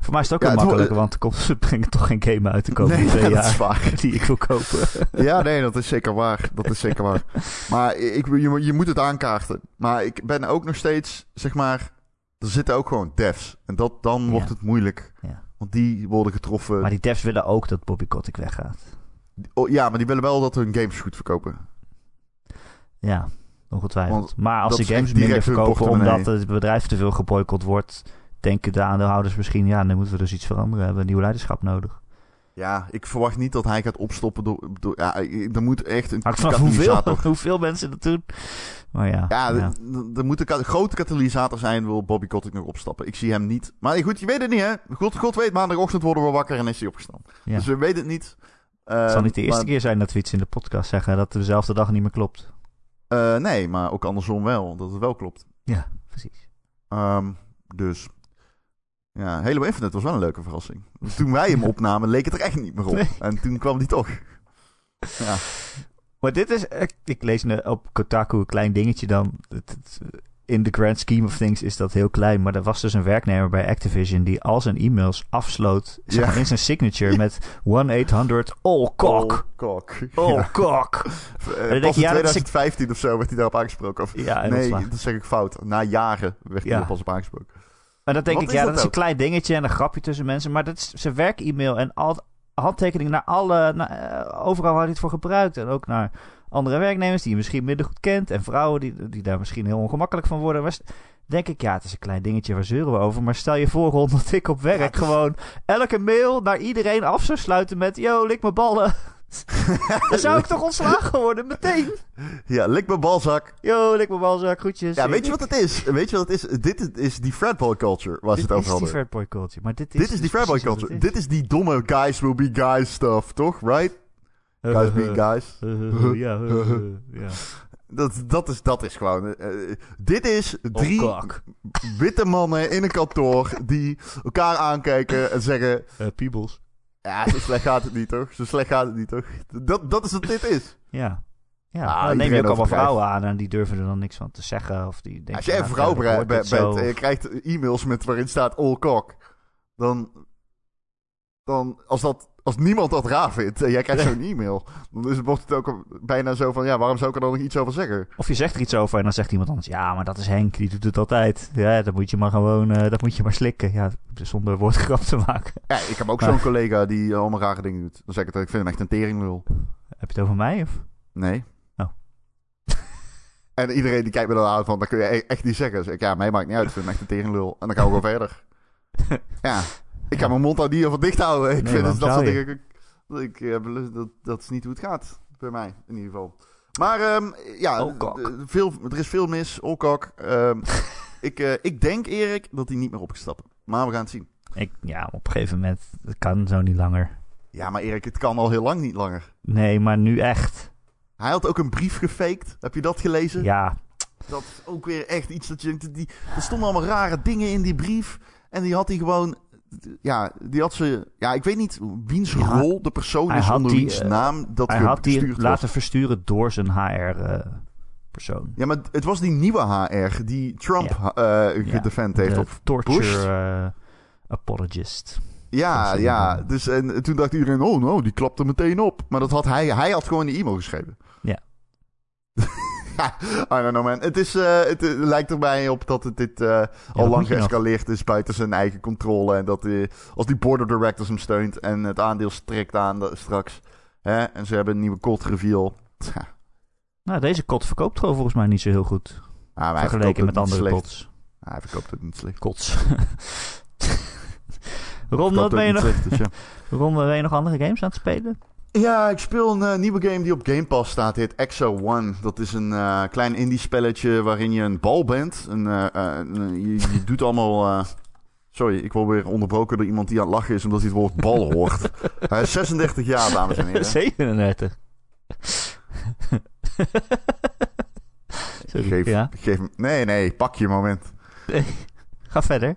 Voor mij is het ook Ja, wel het makkelijk, want komt- ze [laughs] brengen toch geen game uit de komende Nee, twee [laughs] dat is jaar waar. [laughs] die ik wil kopen. Ja, nee, dat is zeker waar. Dat is zeker waar. Maar ik, je, je moet het aankaarten. Maar ik ben ook nog steeds, zeg maar... Er zitten ook gewoon devs. En dat, dan Ja. wordt het moeilijk. Ja. Want die worden getroffen. Maar die devs willen ook dat Bobby Kotick weggaat. Oh, ja, maar die willen wel dat hun games goed verkopen. Ja, ongetwijfeld. Want maar als de is games minder verkopen omdat het bedrijf te veel geboycott wordt, denken de aandeelhouders misschien, ja, dan moeten we dus iets veranderen. We hebben nieuw leiderschap nodig. Ja, ik verwacht niet dat hij gaat opstoppen door... door ja, er moet echt een Hangt hoeveel, katalysator... [laughs] hoeveel mensen dat doen. Maar ja, Ja, er moet een grote katalysator zijn, wil Bobby Kotick nog opstappen. Ik zie hem niet. Maar goed, je weet het niet, hè? God, God weet, maandagochtend worden we wakker en is hij opgestaan. Ja. Dus we weten het niet. het zal niet de Eh, eerste maar- keer zijn dat we iets in de podcast zeggen dat dezelfde dag niet meer klopt. Eh, nee, maar ook andersom wel, dat het wel klopt. Ja, precies. Ehm, dus ja, Halo Infinite was wel een leuke verrassing. Toen wij hem [laughs] opnamen, leek het er echt niet meer op. Nee. En toen kwam die toch. Ja. Maar dit is, ik, lees op Kotaku een klein dingetje dan. In the grand scheme of things is dat heel klein. Maar er was dus een werknemer bij Activision die al zijn e-mails afsloot. Zeg Ja. maar in zijn signature met 1-800-ALL-COCK. Oh, kok. Oh, Ja. [laughs] Eh, denk in ja, dat is- 2015 of zo werd hij daarop aangesproken. Of, Ja, nee, ontslagen. dat zeg ik fout. Na jaren werd hij Ja. er pas op aangesproken. Maar dan denk Wat ik, ja, dat dat is een klein dingetje en een grapje tussen mensen. Maar dat is zijn werk-e-mail en al handtekeningen naar alle... Naar, eh, overal waar hij het voor gebruikt. En ook naar andere werknemers die je misschien minder goed kent. En vrouwen die, die daar misschien heel ongemakkelijk van worden. Maar denk ik, ja, het is een klein dingetje, waar zeuren we over? Maar stel je voor, Ron, [laughs] dat ik op werk Ja, het is- gewoon elke mail naar iedereen af zou sluiten met... Yo, lik mijn ballen. [laughs] dan zou ik toch ontslagen worden, meteen. Ja, lik mijn balzak. Yo, lik mijn balzak, groetjes. Ja, weet je wat het is? Weet je wat het is? Dit is- die fratboy culture waar ze Dit het over is die hadden. fratboy culture. Maar dit is, Dit is die fratboy precies wat culture. Dit is die domme guys will be guys stuff, toch? Right? Guys being guys. ja, ja. Dat, dat, is, dat is gewoon... eh, eh, dit is drie Oh, kak. witte mannen in een kantoor die elkaar aankijken en zeggen... Uh, Peebles. Ja, zo slecht gaat het niet, toch? Zo slecht gaat het niet, toch? Dat, dat is wat dit is. Ja. Ja, Ah, dan neem je ook allemaal vrouwen aan en die durven er dan niks van te zeggen. Of die denken, Als jij een nou, vrouw bent en je krijgt e-mails met waarin staat all cock, dan, dan als, dat, als niemand dat raar vindt en jij krijgt zo'n e-mail, dan is het, wordt het ook bijna zo van, ja, waarom zou ik er dan nog iets over zeggen? Of je zegt er iets over en dan zegt iemand anders... Ja, maar dat is Henk, die doet het altijd. Ja, dat moet je maar gewoon... eh, dat moet je maar slikken. Ja, zonder woordgrap te maken. Ja, ik heb ook Maar- zo'n collega die allemaal rare dingen doet. Dan zeg ik het, ik vind hem echt een teringlul. Heb je het over mij? Of? Nee. Oh. [laughs] En iedereen die kijkt me dan aan van, dat kun je e- echt niet zeggen. Dan zeg ik, ja, mij maakt niet uit, ik vind hem echt een teringlul. En dan gaan we gewoon verder. [laughs] Ja, ik kan mijn mond daar niet over dicht houden. Ik Nee, vind het, dat soort dingen... Ik, ik, dat, dat is niet hoe het gaat. Bij mij, in ieder geval. Maar ehm, ja, veel, er is veel mis. Olkok. Ehm, [laughs] ik, eh, ik denk, Erik, dat hij niet meer op gaat stappen. Maar we gaan het zien. Ik, ja, op een gegeven moment... Het kan zo niet langer. Ja, maar Erik, het kan al heel lang niet langer. Nee, maar nu echt. Hij had ook een brief gefaked. Heb je dat gelezen? Ja, Dat is ook weer echt iets dat je... Die, er stonden allemaal rare dingen in die brief. En die had hij gewoon... Ja, die had ze... Ja, ik weet niet wiens Ja, rol de persoon is onder die, wiens eh, naam dat hij had die was. laten versturen door zijn HR-persoon. Ja, maar het was die nieuwe HR die Trump eh Ja, gedefend heeft. de Op, torture eh, apologist. ja, ja. Dus, en toen dacht iedereen, oh no, die klapte meteen op. Maar dat had hij, hij had gewoon die e-mail geschreven. Ja. [laughs] ja, I don't know man. Het, is, eh, het lijkt erbij op dat het dit eh, dat al lang geëscaleerd is buiten zijn eigen controle. En dat eh, als die board of directors hem steunt en het aandeel strikt aan de- straks. Hè, en ze hebben een nieuwe code reveal. Ja, Nou, deze kot verkoopt gewoon volgens mij niet zo heel goed. maar verkoopt vergeleken met andere slecht. kots. Hij verkoopt het niet slecht. Kots. [laughs] Ron, Verkoopt wat het ben je, niet nog, slecht, dus ja. Ron, ben je nog andere games aan het spelen? Ja, ik speel een eh, nieuwe game die op Game Pass staat. Heet Exo One. Dat is een eh, klein indie spelletje waarin je een bal bent. Een, eh, je, je doet allemaal... Sorry, ik word weer onderbroken door iemand die aan het lachen is omdat hij het woord bal hoort. [laughs] Hij is 36 jaar, dames en heren. 37. Sorry, Geef, ja. geef. Nee, nee, pak je moment. Ga verder.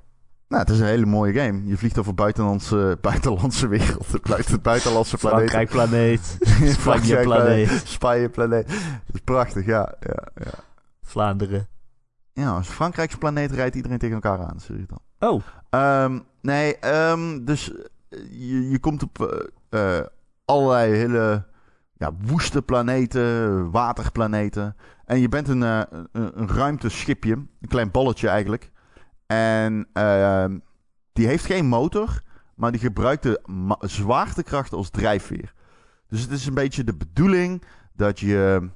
Nou, het is een hele mooie game. Je vliegt over buitenlandse, [laughs] buitenlandse wereld. Het buitenlandse planeet. Frankrijk planeet. [laughs] Spanje planeet. Spanje planeet. Dat is prachtig, ja. ja, ja. Vlaanderen. Ja, als Frankrijkse planeet rijdt iedereen tegen elkaar aan. Je dan. Oh, Ehm, nee, ehm, dus eh, je, je komt op eh, eh, allerlei hele ja, woeste planeten, waterplaneten. En je bent een, een, een ruimteschipje, een klein balletje eigenlijk. En ehm, die heeft geen motor, maar die gebruikt de zwaartekracht als drijfveer. Dus het is een beetje de bedoeling dat je...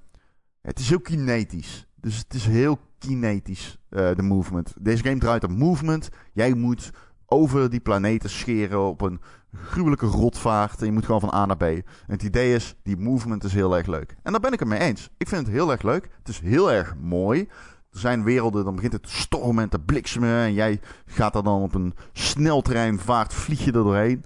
Het is heel kinetisch. Dus het is heel kinetisch, eh, de movement. Deze game draait om movement. Jij moet over die planeten scheren op een gruwelijke rotvaart. En je moet gewoon van A naar B. En het idee is, die movement is heel erg leuk. En daar ben ik het mee eens. Ik vind het heel erg leuk. Het is heel erg mooi. Zijn werelden, dan begint het te stormen en te bliksemen. En jij gaat er dan op een sneltrein vaart, vlieg je er doorheen.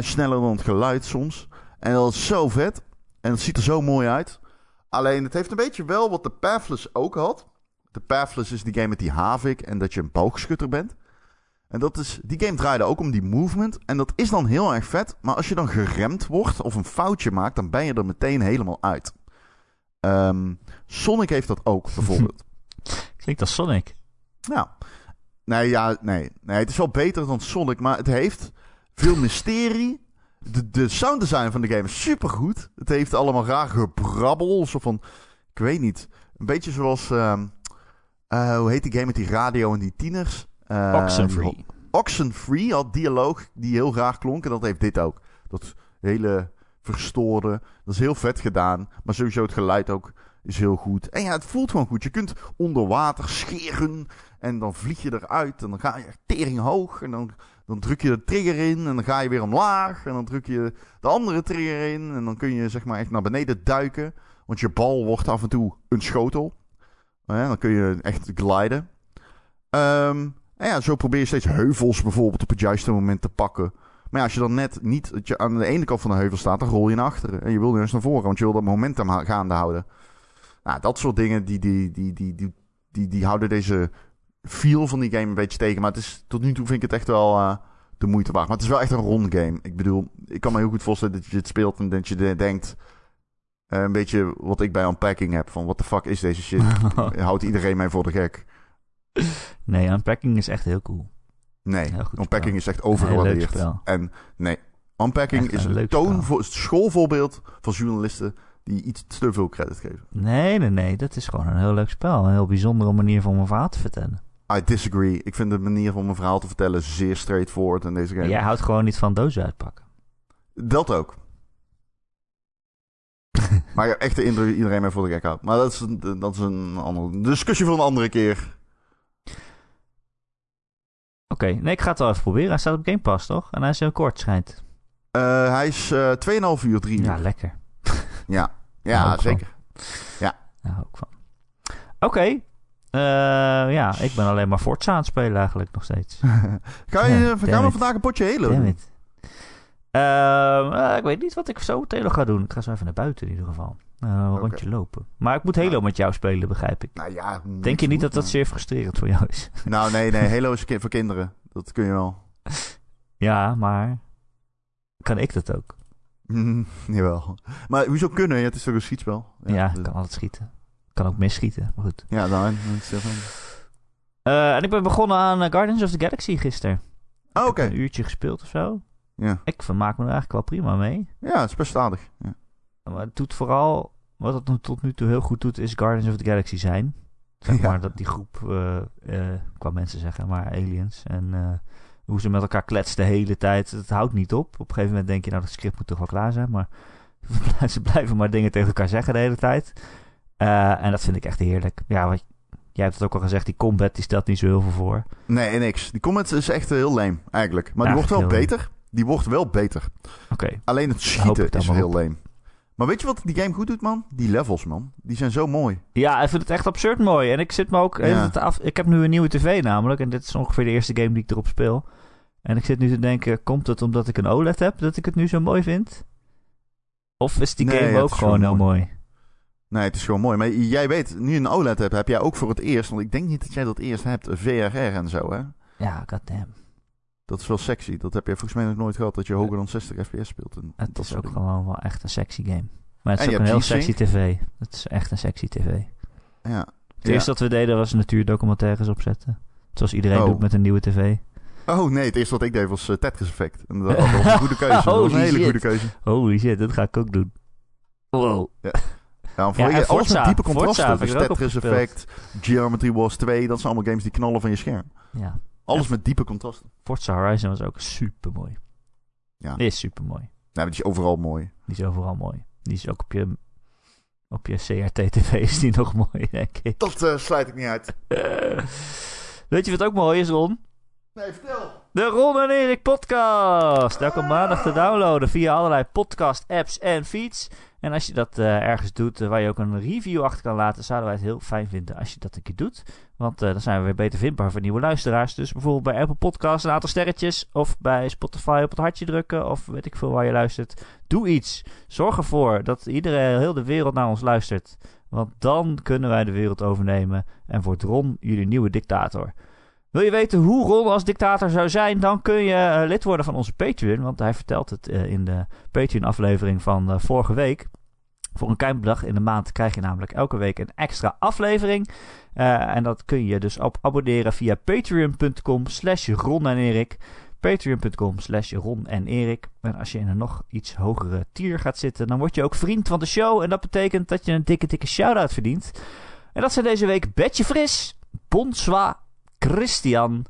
Sneller dan het geluid soms. En dat is zo vet. En het ziet er zo mooi uit. Alleen het heeft een beetje wel wat de Pathless ook had. The Pathless is die game met die havik en dat je een boogschutter bent. En dat is, die game draaide ook om die movement. En dat is dan heel erg vet. Maar als je dan geremd wordt of een foutje maakt, dan ben je er meteen helemaal uit. Ehm, Sonic heeft dat ook, bijvoorbeeld. [laughs] Klinkt als Sonic. Ja. Nee, ja, nee. Nee, het is wel beter dan Sonic, maar het heeft veel mysterie. De, de sound design van de game is supergoed. Het heeft allemaal raar gebrabbel. Zo van, ik weet niet. Een beetje zoals, ehm, eh, hoe heet die game met die radio en die tieners? Uh, Oxenfree. Oxenfree had dialoog die heel graag klonk. En dat heeft dit ook. Dat hele verstoren. Dat is heel vet gedaan. Maar sowieso het geluid ook is heel goed. En ja, het voelt gewoon goed. Je kunt onder water scheren. En dan vlieg je eruit. En dan ga je tering hoog. En dan, dan druk je de trigger in. En dan ga je weer omlaag. En dan druk je de andere trigger in. En dan kun je zeg maar echt naar beneden duiken. Want je bal wordt af en toe een schotel. Dan kun je echt gliden. Um, en ja, zo probeer je steeds heuvels bijvoorbeeld op het juiste moment te pakken. Maar als je dan net niet aan de ene kant van de heuvel staat, dan rol je naar achteren. En je wil eens naar voren, want je wil dat momentum gaande houden. Nou, dat soort dingen, die, die, die, die, die, die, die houden deze feel van die game een beetje tegen. Maar het is, tot nu toe vind ik het echt wel uh, de moeite waard. Maar het is wel echt een rond game. Ik bedoel, ik kan me heel goed voorstellen dat je het speelt en dat je denkt... Uh, een beetje wat ik bij Unpacking heb. Van, what the fuck is deze shit? [laughs] Houdt iedereen mij voor de gek? Nee, Unpacking is echt heel cool. Nee, Unpacking is echt overgewaardeerd. En nee, Unpacking is een, een toon voor, schoolvoorbeeld van journalisten die iets te veel credit geven. Nee, nee, nee. Dat is gewoon een heel leuk spel. Een heel bijzondere manier van mijn verhaal te vertellen. I disagree. Ik vind de manier van mijn verhaal te vertellen zeer straightforward in deze game. Jij houdt gewoon niet van dozen uitpakken. Dat ook. [laughs] maar ja, echt de indruk iedereen mij voor de gek houdt. Maar dat is, dat is een andere discussie voor een andere keer. Oké, nee, ik ga het wel even proberen. Hij staat op Game Pass, toch? En hij is heel kort, schijnt. Uh, hij is uh, 2,5 uur, 3 uur. Ja, lekker. Ja, ja zeker. Ja. Daar hou ik van. Oké. Okay. Uh, ja, ik ben alleen maar Forza aan het spelen eigenlijk nog steeds. [laughs] Ga je, ja, gaan we vandaag een potje Halo doen? Uh, ik weet niet wat ik zo nog ga doen. Ik ga zo even naar buiten in ieder geval. Uh, een okay. rondje lopen. Maar ik moet Halo nou. met jou spelen, begrijp ik. Nou ja, Denk je niet dat dat zeer frustrerend voor jou is? [laughs] Nou, nee, nee. Halo is voor kinderen. Dat kun je wel. [laughs] ja, maar... Kan ik dat ook? Mm, [laughs] jawel. Maar hoezo kunnen? Ja, het is toch een schietspel? Ja, ja kan altijd schieten. Kan ook misschieten, maar goed. Ja, dan, uh, En ik ben begonnen aan Guardians of the Galaxy gisteren. Oh, oké. Okay. Een uurtje gespeeld of zo. Ja. Ik vermaak me er eigenlijk wel prima mee. Ja, het is best aardig. Ja. Maar het doet vooral... Wat het tot nu toe heel goed doet, is Guardians of the Galaxy zijn. Zeg [laughs] maar dat die groep, uh, uh, qua mensen zeggen, maar aliens. En hoe ze met elkaar kletsen de hele tijd. Het houdt niet op. Op een gegeven moment denk je, nou, dat script moet toch wel klaar zijn. Maar [laughs] ze blijven maar dingen tegen elkaar zeggen de hele tijd. en dat vind ik echt heerlijk. Ja, wat, jij hebt het ook al gezegd, die combat die stelt niet zo heel veel voor. Nee, niks. Die combat is echt heel leem, eigenlijk. Maar die wordt wel beter. Die wordt wel beter. Oké. Alleen het schieten is heel leem. Maar weet je wat die game goed doet, man? Die levels, man. Die zijn zo mooi. Ja, ik vind het echt absurd mooi. En ik zit me ook af... Ik heb nu een nieuwe tv namelijk. En dit is ongeveer de eerste game die ik erop speel. En ik zit nu te denken... Komt het omdat ik een OLED heb dat ik het nu zo mooi vind? Of is die game ook gewoon heel mooi. mooi? Nee, het is gewoon mooi. Maar jij weet, nu een OLED hebt, heb jij ook voor het eerst... Want ik denk niet dat jij dat eerst hebt, VRR en zo, hè? Ja, goddamn. Dat is wel sexy. Dat heb je volgens mij nog nooit gehad, dat je hoger dan 60 fps speelt. En het is ook gewoon wel echt een sexy game. Maar het is ook een heel sexy tv. Het is echt een sexy tv. Ja. Het eerste wat we deden was natuurdocumentaires opzetten. Zoals iedereen oh. doet met een nieuwe tv. Oh nee, het eerste wat ik deed was uh, Tetris Effect. En dat was een [laughs] goede keuze. dat was een hele goede keuze. Holy shit, dat ga ik ook doen. Wow. Ja. Voor ja, je, alles met diepe contrasten. Dus Tetris Effect, Geometry Wars 2, dat zijn allemaal games die knallen van je scherm. Ja. Alles met diepe contrasten. Forza Horizon was ook super mooi. Ja. Die is super mooi. Nee, die is overal mooi. Die is overal mooi. Die is ook op je, op je CRT-TV [laughs] is die nog mooi, denk ik. Dat uh, sluit ik niet uit. [laughs] Weet je wat ook mooi is, Ron? Nee, vertel. De Ron en Erik podcast. Elke maandag te downloaden via allerlei podcast apps en feeds. En als je dat uh, ergens doet uh, waar je ook een review achter kan laten, zouden wij het heel fijn vinden als je dat een keer doet. Want uh, dan zijn we weer beter vindbaar voor nieuwe luisteraars. Dus bijvoorbeeld bij Apple Podcasts een aantal sterretjes. Of bij Spotify op het hartje drukken. Of weet ik veel waar je luistert. Doe iets. Zorg ervoor dat iedereen, heel de wereld naar ons luistert. Want dan kunnen wij de wereld overnemen en wordt Ron jullie nieuwe dictator. Wil je weten hoe Ron als dictator zou zijn? Dan kun je eh, lid worden van onze Patreon. Want hij vertelt het eh, in de Patreon-aflevering van eh, vorige week. Voor een klein in de maand krijg je namelijk elke week een extra aflevering. en dat kun je dus op abonneren via patreon.com slash Ron en Erik. Patreon.com slash Ron en Erik. En als je in een nog iets hogere tier gaat zitten, dan word je ook vriend van de show. En dat betekent dat je een dikke, dikke shout-out verdient. En dat zijn deze week Betje Fris, Bonsoir, Christian,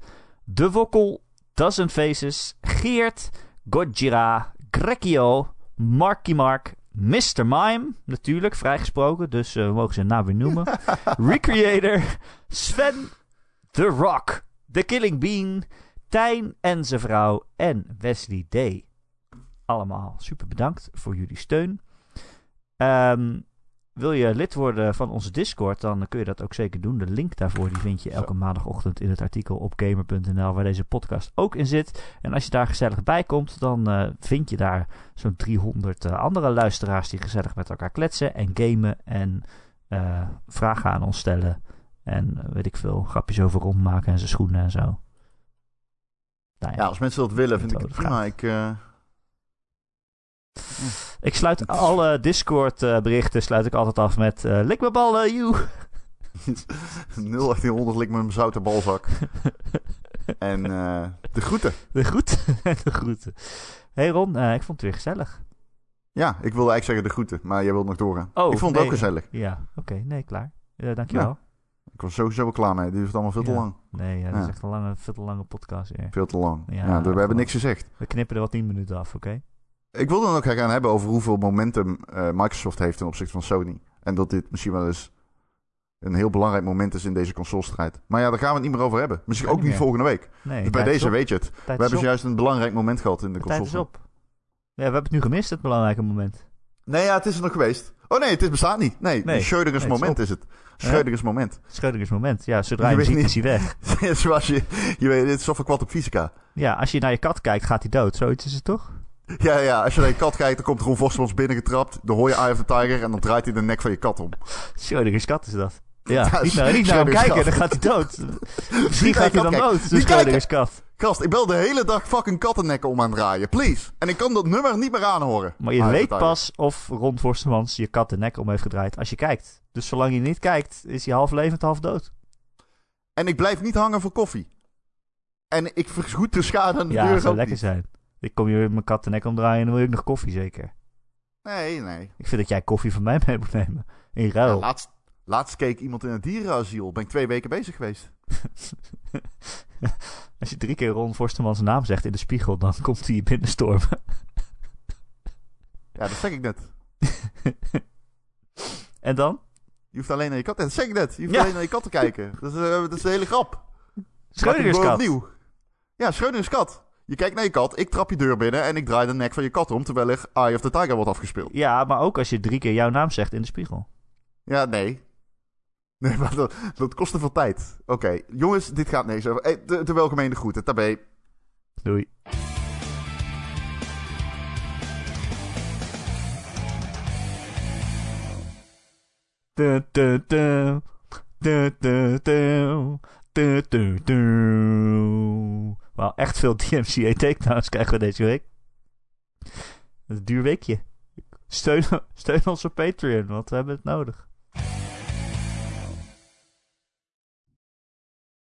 De Wokkel, Dozen Faces, Geert, Gojira, Grekio, Marky Mark, Mr. Mime, natuurlijk, vrijgesproken, dus uh, we mogen zijn naam weer noemen. [laughs] Recreator, Sven, The Rock, The Killing Bean, Tijn en zijn vrouw en Wesley D. Allemaal super bedankt voor jullie steun. Um, wil je lid worden van onze Discord, dan kun je dat ook zeker doen. De link daarvoor die vind je elke maandagochtend in het artikel op gamer.nl, waar deze podcast ook in zit. En als je daar gezellig bij komt, dan uh, vind je daar zo'n 300 uh, eh, andere luisteraars die gezellig met elkaar kletsen en gamen en uh, vragen aan ons stellen. En weet ik veel, grapjes over rondmaken en zijn schoenen en zo. Nou ja, ja, als mensen dat willen, vind ik het prima. Ik, ik sluit alle Discord uh, berichten sluit ik altijd af met uh, lik me ballen, you. [laughs] 0800 lik me een zoute balzak. [laughs] en uh, de groeten. De groeten. [laughs] de groeten. hey Ron, ik vond het weer gezellig. Ja, ik wilde eigenlijk zeggen de groeten, maar jij wilt nog doorgaan. Oh, ik vond het ook gezellig. Ja, oké. nee, klaar. dankjewel. Ja. Ik was sowieso wel klaar mee. Dit is allemaal veel te lang. Nee, ja, dat is echt een lange, veel te lange podcast. Veel te lang. Ja, we hebben niks gezegd. We knippen er wat 10 minuten af, oké? Ik wil dan ook gaan hebben over hoeveel momentum uh, Microsoft heeft ten opzichte van Sony. En dat dit misschien wel eens een heel belangrijk moment is in deze consolestrijd. Maar ja, daar gaan we het niet meer over hebben. Misschien ook niet, volgende week. Nee, dus bij deze weet je het. we hebben juist een belangrijk moment gehad in de, de console. is op. Ja, we hebben het nu gemist, het belangrijke moment. Nee, ja, het is er nog geweest. Oh nee, het is bestaat niet. Nee, nee Schrödinger's moment is het. Schrödinger's moment. Schrödinger's moment. Ja, zodra je, je ziet, is hij weg. [laughs] Zoals je, je weet, het is of kwad op fysica. Ja, als je naar je kat kijkt, gaat hij dood. Zoiets is het toch? Ja, ja, als je naar je kat kijkt, dan komt Ron Vosmans binnengetrapt. Dan hoor je Eye of the Tiger en dan draait hij de nek van je kat om. Schrödinger's kat is dat. Ja, niet, naar, niet naar hem kijken, dan gaat hij dood. [laughs] Misschien gaat hij dan dood, Schrödinger's kat. Gast, ik bel de hele dag fucking kattennekken om aan het draaien. Please. En ik kan dat nummer niet meer aanhoren. Maar je weet pas of Ron Forstemans je kat de nek om heeft gedraaid als je kijkt. Dus zolang je niet kijkt, is hij half levend, half dood. En ik blijf niet hangen voor koffie. En ik vergoed de schade aan de ja, deur. Ja, zou lekker zijn. Ik kom je weer mijn kat de nek omdraaien en dan wil ik nog koffie zeker. Nee, nee. Ik vind dat jij koffie van mij mee moet nemen. In ruil. laatst, laatst keek iemand in een dierenasiel. Ben ik twee weken bezig geweest. [laughs] Als je drie keer Ron Forstemans naam zegt in de spiegel, dan komt hij binnenstormen. ja, dat zeg ik net. [laughs] en dan? Je hoeft alleen naar je kat. Dat zeg ik net. Je hoeft alleen naar je kat te kijken. Dat is, uh, dat is de hele grap. Schrödinger's kat. Ja, Schrödinger's kat. Je kijkt naar je kat, ik trap je deur binnen en ik draai de nek van je kat om terwijl er Eye of the Tiger wordt afgespeeld. Ja, maar ook als je drie keer jouw naam zegt in de spiegel. Ja, nee. [laughs] Nee, maar dat, dat kost te veel tijd. Oké, jongens, dit gaat niks over. Hey, de, de welgemeende groeten. Tabé. Doei. Du, du, du. Wel echt veel DMCA takedowns krijgen we deze week. een duur weekje. Steun, [laughs] steun ons Patreon, want we hebben het nodig.